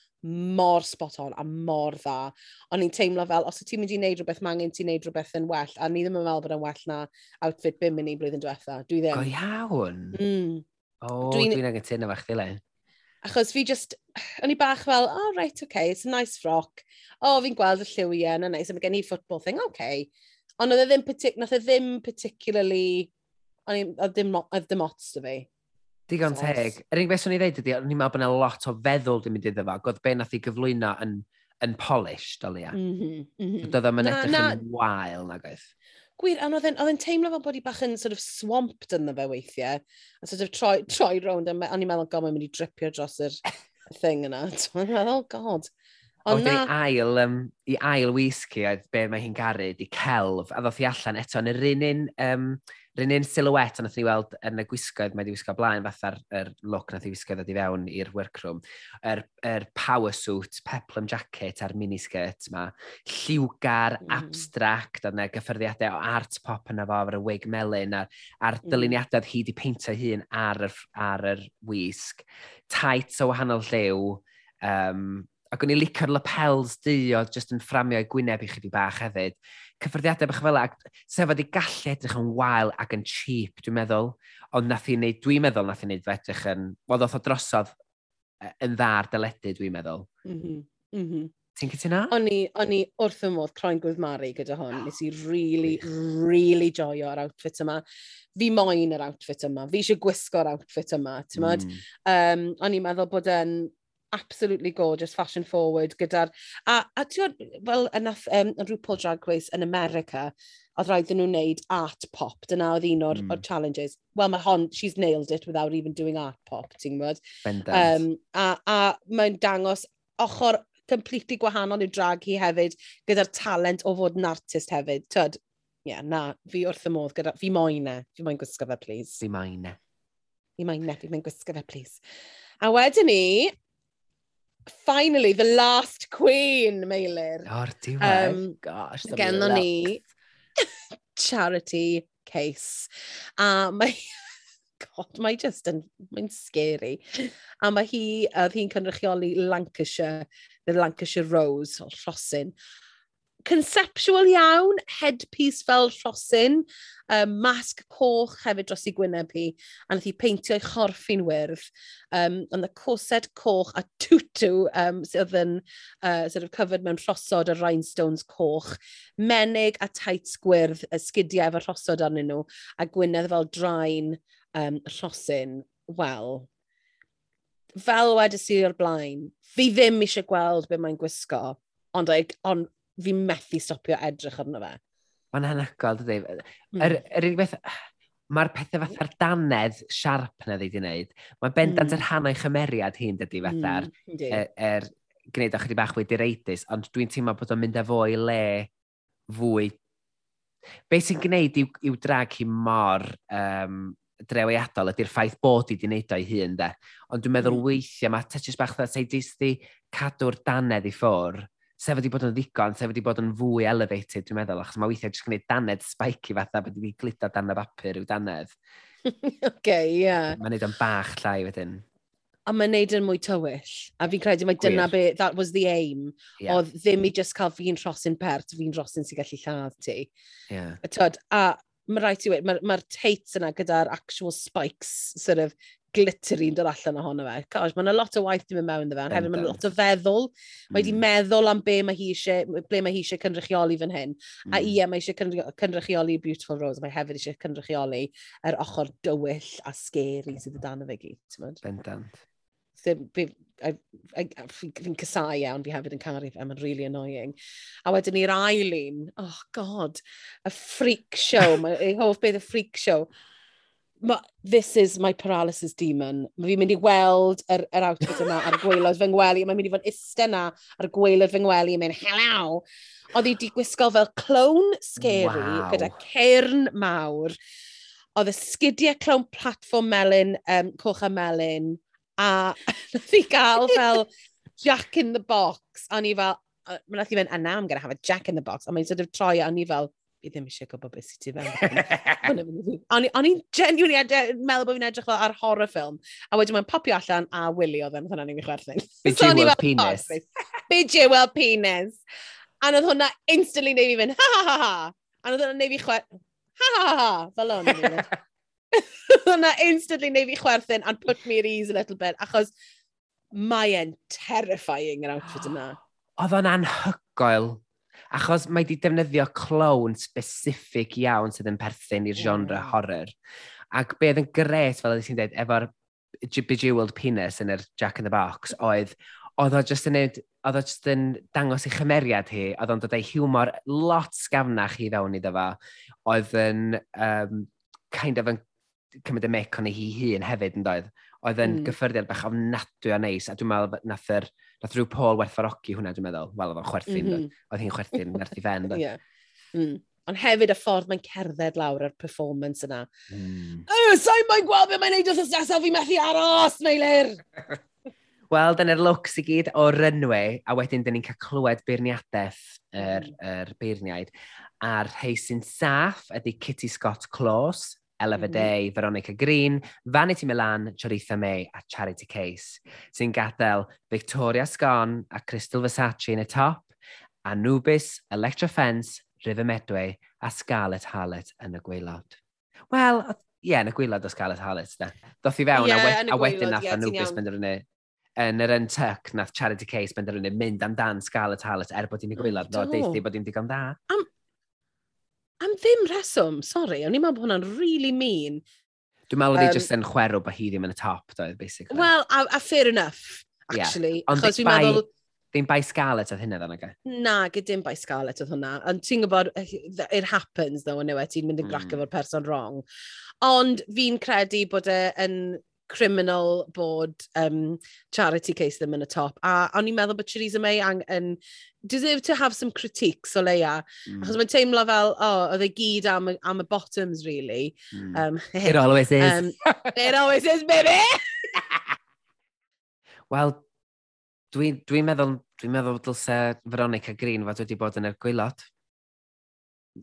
mor spot on a mor dda. O'n i'n teimlo fel, os ti'n mynd i wneud rhywbeth, mae angen ti'n wneud rhywbeth yn well, a ni ddim yn meddwl bod yn well na outfit Bimini blwyddyn diwetha. Dwi ddim. Go iawn. Mm. O, oh, dwi'n dwi angytuno fach ddile. Achos fi just, o'n i bach fel, oh right, okay, it's a nice frock. O, Oh, fi'n gweld y lliwiau, na nice, a mae gen i football thing, okay. Ond oedd e ddim, partic nath e ddim particularly, oedd dim, oedd dim ots dy fi. Digon so, teg. Yr unig beth swn i ddeud ydy, o'n i'n meddwl bod yna lot o feddwl dim mynd iddo fo, godd be nath i gyflwyno yn, yn polish, dolia. Mm -hmm, mm -hmm. Doedd o'n edrych na, yn wael nag oedd. Gwir, a oedd e'n teimlo fel bod i bach yn sort of swamped yn fe weithiau, a sort of troi, troi rownd, a o'n i'n meddwl, god, mae'n mynd i dripio dros yr thing yna. O'n i'n meddwl, oh, god. Oedd na... ail, um, i ail whisky, oedd be mae hi'n garu, di celf, a ddoth i allan eto yn yr un un, um, rhan un silhouette a nath ni weld yn y gwisgoedd, mae di wisgo blaen fatha'r er look nath i wisgo ddod i fewn i'r workroom. Yr er, er power suit, peplum jacket a'r miniskirt yma, Lliwgar, mm. abstract, oedd yna gyffyrddiadau o art pop yna fo, ar y wig melyn, a'r, ar mm. dyluniadau hi di peintio hun ar yr, ar yr wisg. Tight o wahanol lliw, um, ac o'n i licio'r lapels di oedd jyst yn fframio i gwyneb i chyddi bach hefyd. Cyffyrddiadau bach fel ac sefod i gallu edrych yn wael ac yn cheap, dwi'n meddwl. Ond nath i wneud, dwi'n meddwl nath i wneud fe edrych yn... Wel, ddoth o drosodd yn dda'r dyledu, dwi'n meddwl. Mm -hmm. Mm -hmm. Ti'n cytuno? O'n i, o'n i wrth y modd croen gwydd Mari gyda hwn. Nes i really, really joio ar outfit yma. Fi moyn yr outfit yma. Fi eisiau gwisgo'r outfit yma, ti'n mm. um, O'n i'n meddwl bod yn absolutely gorgeous, fashion forward, gyda'r... A, a ti'n fel ynath um, rhyw Drag Race yn America, oedd rhaid nhw wneud art pop, dyna oedd un o'r, mm. challenges. Well, mae hon, she's nailed it without even doing art pop, ti'n gwybod? Um, a a mae'n dangos ochr completely gwahanol i'w drag hi hefyd, gyda'r talent o fod yn artist hefyd. Tyd, ie, yeah, na, fi wrth y modd gyda, fi moyn e, fi moyn gwisgo fe, please. Fi moyn e. Fi moyn e, fi moyn gwisgo fe, please. A wedyn ni, finally, the last queen, Meilir. O'r diwedd, um, gosh. Genddo ni charity case. A mae... God, mae just yn... Mae'n scary. A mae hi... Oedd hi'n cynrychioli Lancashire, the Lancashire Rose, o Rhosyn conceptual iawn, headpiece fel rhosyn, um, masg coch hefyd dros i gwyneb hi, a nath hi peintio ei chorffi'n wyrdd. Um, ond y coset coch a tutu um, sydd yn uh, sort of covered mewn rhosod a rhinestones coch, menig a tight gwyrdd, y sgidiau efo rhosod arnyn nhw, a gwynedd fel draen um, rhosyn. Wel, fel wedys i o'r blaen, fi ddim eisiau gweld be mae'n gwisgo, ond, on, fi methu stopio edrych arno fe. Mae'n anhygoel, dydy. Mm. Yr, yr unig beth, mae'r pethau fatha'r mm. danedd siarp na ddi di wneud. Mae bendant mm. yr hannau chymeriad hi'n dydy fatha'r mm. er, er, gwneud o'ch chydig bach fwy direidus, ond dwi'n teimlo bod o'n mynd â fo i le fwy. Be sy'n gwneud i'w, iw drag hi mor um, drewiadol ydy'r ffaith bod i wedi wneud o'i hun, de. Ond dwi'n meddwl mm. weithiau mae touches bach dda seidisti cadw'r danedd i ffwr, sef wedi bod yn ddigon, sef wedi bod yn fwy elevated, dwi'n meddwl, achos mae weithiau jyst gwneud danedd spiky fatha bod wedi glido dan y bapur yw danedd. okay, ie. Yeah. Mae'n neud yn bach llai wedyn. A mae'n neud yn mwy tywyll. A fi'n credu mae dyna be, that was the aim. Yeah. Oedd ddim i just cael fi'n rhosyn pert, fi'n rhosyn sy'n gallu lladd ti. Yeah. A, tyd, a mae rhaid i wedi, mae'r ma, ma teits yna gyda'r actual spikes sort of glittery'n dod allan ohono fe. Gosh, mae'n yna lot o waith ddim yn mewn dda fe, hefyd mae lot o feddwl. Mae wedi mm. meddwl am be mae hi eisiau, ble mae hi eisiau cynrychioli fan hyn. Mm. A ie, mae eisiau cynrychioli Beautiful Rose, mae hefyd eisiau cynrychioli yr ochr dywyll a scary sydd y dan y fe gyd. Bendant. Fi'n cysau iawn, fi hefyd yn caru fe, mae'n really annoying. A wedyn ni'r ail un, oh god, y freak show, ei hoff beth y freak show ma, this is my paralysis demon. Mae fi'n mynd i weld yr, yr outfit yma ar gweilod fy ngweli. Mae'n mynd i fod iste na ar gweilod fy ngweli. yn mynd, hello! Oedd hi wedi gwisgo fel clown scary wow. gyda cairn mawr. Oedd y sgidiau clown platform melyn, um, coch a melyn, a nath i gael fel Jack in the Box. A ni fel, nath i fynd, and now I'm going to have a Jack in the Box. A mae'n sort of troi, a ni fel, fi ddim eisiau gwybod beth sydd ti fewn. O'n i'n genuinely meddwl bod fi'n edrych fel ar horror film, a wedyn mae'n popio allan a Willy oedd yn hwnna ni'n chwerthin. Bid you well penis? Oh, Bid you well penis? A oedd hwnna instantly neu fi fynd, ha ha ha ha. A oedd hwnna neu fi chwer... Ha ha ha ha, fel o'n i'n Hwnna instantly neu fi chwerthin and put me at ease a little bit, achos mae e'n terrifying yr outfit yna. Oedd o'n anhygoel Achos mae wedi defnyddio clown specific iawn sydd yn perthyn i'r genre mm. horror. Ac be oedd yn gres, fel ydych chi'n dweud, efo'r bejeweled penis yn yr Jack in the Box, oedd oedd o just yn neud, oedd o just yn dangos ei chymeriad hi, oedd o'n dod ei humor lot sgafnach hi fewn iddo fo, oedd yn um, kind of yn cymryd y mec o'n ei hi hun hefyd yn doedd. Oedd yn mm. gyffyrddiad bach ofnadwy o neis, a dwi'n meddwl nath yr er, nath rhyw Paul werthfarogi hwnna, dwi'n meddwl. Wel, oedd o'n chwerthin. Mm -hmm. Oedd hi'n chwerthin nerth i fen. yeah. mm. Ond hefyd y ffordd mae'n cerdded lawr ar performance yna. Mm. Oh, sa'n mae'n gweld beth mae'n neud wrth nesaf fi methu aros, Meilir! Wel, dyna'r looks i gyd o runway, a wedyn dyn ni'n cael clywed beirniadaeth yr, hmm. yr beirniaid. A'r rhai sy'n saff ydy Kitty Scott Claus, Ella mm -hmm. Day, Veronica Green, Vanity Milan, Charitha May a Charity Case, sy'n gadael Victoria Sgon a Crystal Versace yn y top, Anubis, Electra Fence, River Medway a Scarlett Harlett yn y gweilod. Wel, ie, yeah, yn y gweilod o Scarlett Harlett, da. Doth i fewn yeah, a, we a wedyn nath yeah, Anubis benderfynu yn yr untuck nath Charity Case benderfynu mynd amdan Scarlett Harlett er bod hi'n y gweilod, do, deithi bod hi'n digon da. Am, Am ddim reswm, sori, o'n i'n meddwl bod hwnna'n really mean. Dwi'n meddwl um, oedd hi just yn chwerw bod hi ddim yn y top, doedd, basically. Well, a, a fair enough, actually. Yeah. Ond dwi'n meddwl... Ddim bai Scarlett oedd hynna, ddana e? Na, gyda'n bai Scarlett oedd hwnna. Ond ti'n gwybod, it happens, though, yn yw e? ti'n mynd yn mm. grac efo'r person wrong. Ond fi'n credu bod e yn criminal bod um, charity case ddim yn y top. A o'n i'n meddwl bod Theresa May ang, yn deserve to have some critiques o leia. Mm. Achos mae'n teimlo fel, o, oh, oedd e gyd am, am y bottoms, really. Mm. Um, it always is. Um, it always is, baby! Wel, dwi'n dwi meddwl, dwi'n meddwl dylse Veronica Green fod wedi bod yn yr gwylod.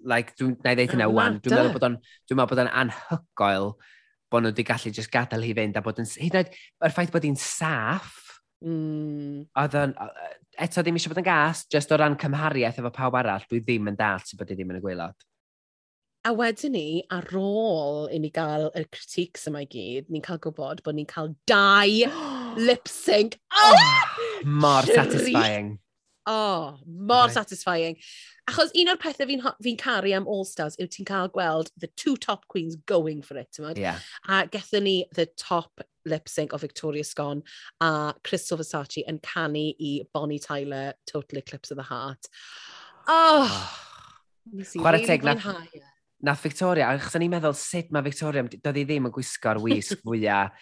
Like, dwi'n na i ddeithio oh, na wan, dwi'n meddwl bod o'n, dwi'n meddwl bod o'n anhygoel bod nhw wedi gallu just gadael hi fynd a bod yn... Hyd oed, yr ffaith bod hi'n saff, mm. oedd yn... Eto ddim eisiau bod yn gas, just o ran cymhariaeth efo pawb arall, dwi ddim yn dal sy'n bod hi ddim yn y gweilod. A wedyn ni, ar ôl i ni gael y critiques yma i gyd, ni'n cael gwybod bod ni'n cael dau lip sync. Oh! Mor satisfying. Oh, mor right. satisfying. Achos un o'r pethau fi'n fi, n, caru am All-Stars yw ti'n cael gweld the two top queens going for it, ti'n Yeah. A gethon ni the top lip sync o Victoria Scone a Crystal Versace yn canu i Bonnie Tyler, Total Eclipse of the Heart. Oh! oh. Chwarae teg na. E. Nath Victoria, achos o'n i'n meddwl sut mae Victoria, doedd hi ddim yn gwisgo'r wisg fwyaf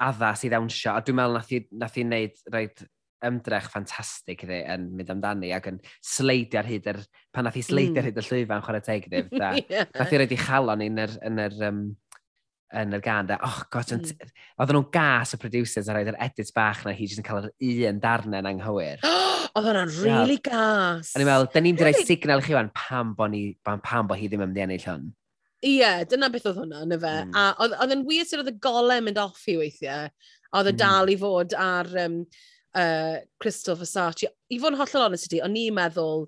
addas i ddawnsio, a dwi'n meddwl nath i, nath i wneud rhaid ymdrech ffantastig iddi yn mynd amdani ac yn sleidio ar hyd yr... Pan nath i sleidio ar hmm. hyd y llwyfan, chwarae teg iddi. yeah. Nath i roed i chalon yn yr, yn yr, um, yn yr gan. Da. Oh, god, mm. oedden nhw'n gas y producers a roed yr edit bach na hi jyst yn cael yr un darnau yn anghywir. Oedd hwnna'n really gas. A ni'n meddwl, da ni'n mynd i roi signal i chi wan pam bo, ni, pam pam bo hi ddim yn mynd i ennill hwn. Ie, yeah, dyna beth oedd hwnna, na fe. Mm. A oedd yn wir sydd oedd y golau mynd off i weithiau. Oedd y mm. dal i fod ar... Um, uh, Crystal Versace. I fod yn hollol honest i ti, o'n i'n meddwl,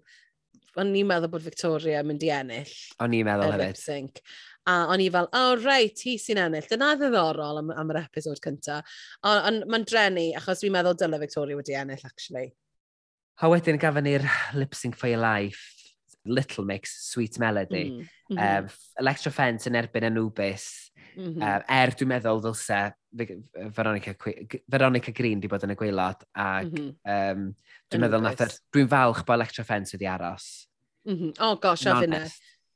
o'n i'n meddwl bod Victoria yn mynd i ennill. O'n i'n meddwl hefyd. Sync. A o'n i fel, o oh, reit, hi sy'n ennill. Dyna ddiddorol am, am yr episod cynta. Ond mae'n drenu, achos dwi'n meddwl dyle Victoria wedi ennill, actually. A wedyn gafon ni'r lip sync for your life. Little Mix, Sweet Melody. Mm -hmm. um, Electro Fence yn erbyn Anubis. Mm -hmm. um, er, dwi'n meddwl, ddylse Veronica, Veronica Green di bod yn y gweilad ac mm -hmm. um, dwi'n meddwl nath er, dwi'n falch bod Electra Fence wedi aros. Mm -hmm. Oh gosh, a finna.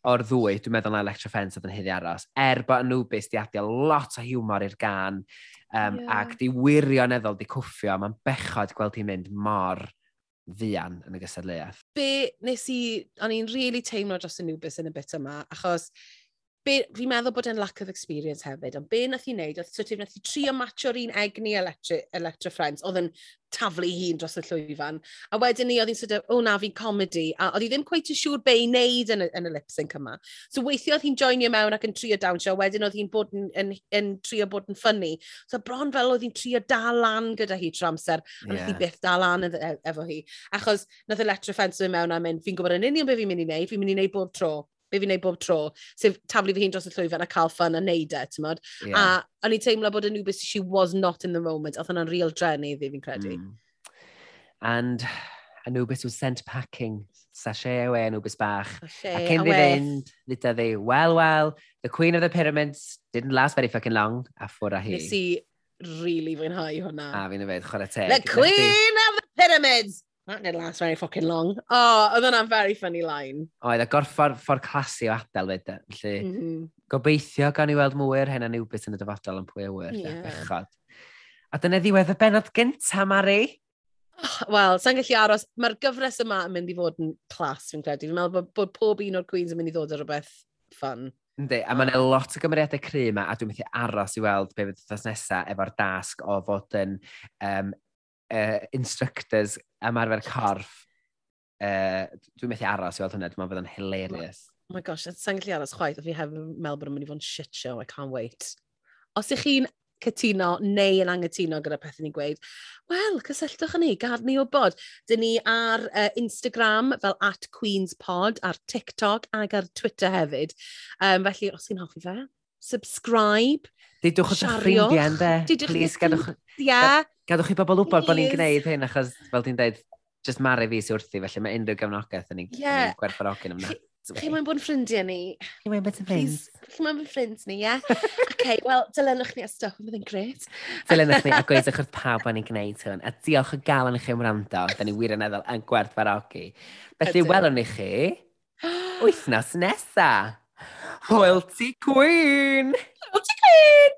O'r ddwy, dwi'n meddwl na Electra Fence oedd yn hyddi aros. Er bod Anubis di adio lot o hiwmor i'r gan um, yeah. ac di wirioneddol di cwffio, mae'n bechod gweld hi'n mynd mor ddian yn y gysadleuaeth. Be nes i, o'n i'n really teimlo dros Anubis yn y bit yma, achos fi'n meddwl bod e'n lack of experience hefyd, ond be nath i wneud, oedd sort of nath i trio matcho'r un egni Electra, Electra Friends, oedd yn taflu hun dros y llwyfan. A wedyn ni, oedd hi'n sort of, o na, fi'n comedy, a oedd hi ddim cweith yn siŵr be i wneud yn, y, yn y lip-sync yma. So weithio oedd hi'n joinio mewn ac yn trio dawnsio, wedyn oedd hi'n bod yn, yn, yn, trio bod yn ffynnu. So bron fel oedd hi'n trio dal lan gyda hi trwy amser, a yeah. nath hi byth dal lan efo hi. Achos nath Electra Friends yn mewn a mynd, fi'n gwybod yn union beth fi'n mynd i wneud, fi'n mynd i wneud bob tro be fi'n neud bob tro, sef taflu fi hun dros y llwyfan a cael ffyn a neud e, ti'n modd. Yeah. A o'n i'n teimlo bod yn wbeth she was not in the moment, oedd hwnna'n real drenu fi fi'n credu. Mm. And Anubis was sent packing. Sashay away e, Anubis bach. Sashay a cyn i fynd, dda ddi, well, well, the queen of the pyramids didn't last very fucking long, a ffwr a hi. Nes i really fwynhau hwnna. A fi'n yfed, chwarae teg. The queen of the pyramids That didn't last very fucking long. Oh, oedd hwnna'n very funny line. Oedd, a gorffa'r ffordd clasu o adael fyd. Felly, mm -hmm. gobeithio gan i weld mwyr hen hyn a niwbys yn y dyfodol yn pwy awyr. Yeah. Bechod. A dyna ddiwedd y benod gyntaf, Mari. Oh, Wel, sa'n gallu aros. Mae'r gyfres yma yn mynd i fod yn clas, fi'n credu. Fi'n meddwl bod, bod pob un o'r Queens yn mynd i ddod o rhywbeth ffyn. Yndi, a mae'n lot o gymeriadau cry yma, a dwi'n methu aros i weld be fydd wythnos nesaf efo'r dasg o fod yn um, uh, instructors ymarfer corff, uh, dwi'n methu aros i weld hwnna, dwi'n meddwl bod yn hilarious. Oh my gosh, sa'n gallu aros chwaith, a fi hefyd yn meddwl bod yn mynd i fod yn shit show, I can't wait. Os ych chi'n cytuno neu yn angytuno gyda pethau ni'n gweud, wel, cysylltwch â ni, gad ni wybod. Dyn ni ar uh, Instagram fel at Queen's Pod, ar TikTok ac ar Twitter hefyd. Um, felly, os chi'n hoffi fe, subscribe, Deudwch wrth eich ffrindiau, ynddo? Deudwch Please, gadwch, yeah. gadwch chi bobl wybod bod ni'n gwneud hyn, achos, fel ti'n dweud, just maru fi sy'n wrthi, felly mae unrhyw gefnogaeth yn ni'n yeah. gwerthfawrogi'n ymwneud. Chi moyn bod yn ffrindiau ni. Chi mae'n bod yn ffrind. Chi moyn bod yn ffrind ni, ie? OK, wel, dylenwch ni a stwff, mae'n gret. dylenwch ni a gweithwch wrth pawb o'n i'n gwneud hwn. A diolch o galon i chi am wrando. Da ni wir yn eddol yn gwerthfarogi. Felly, welwn ni chi wythnos nesaf. Royalty Queen. Royalty Queen.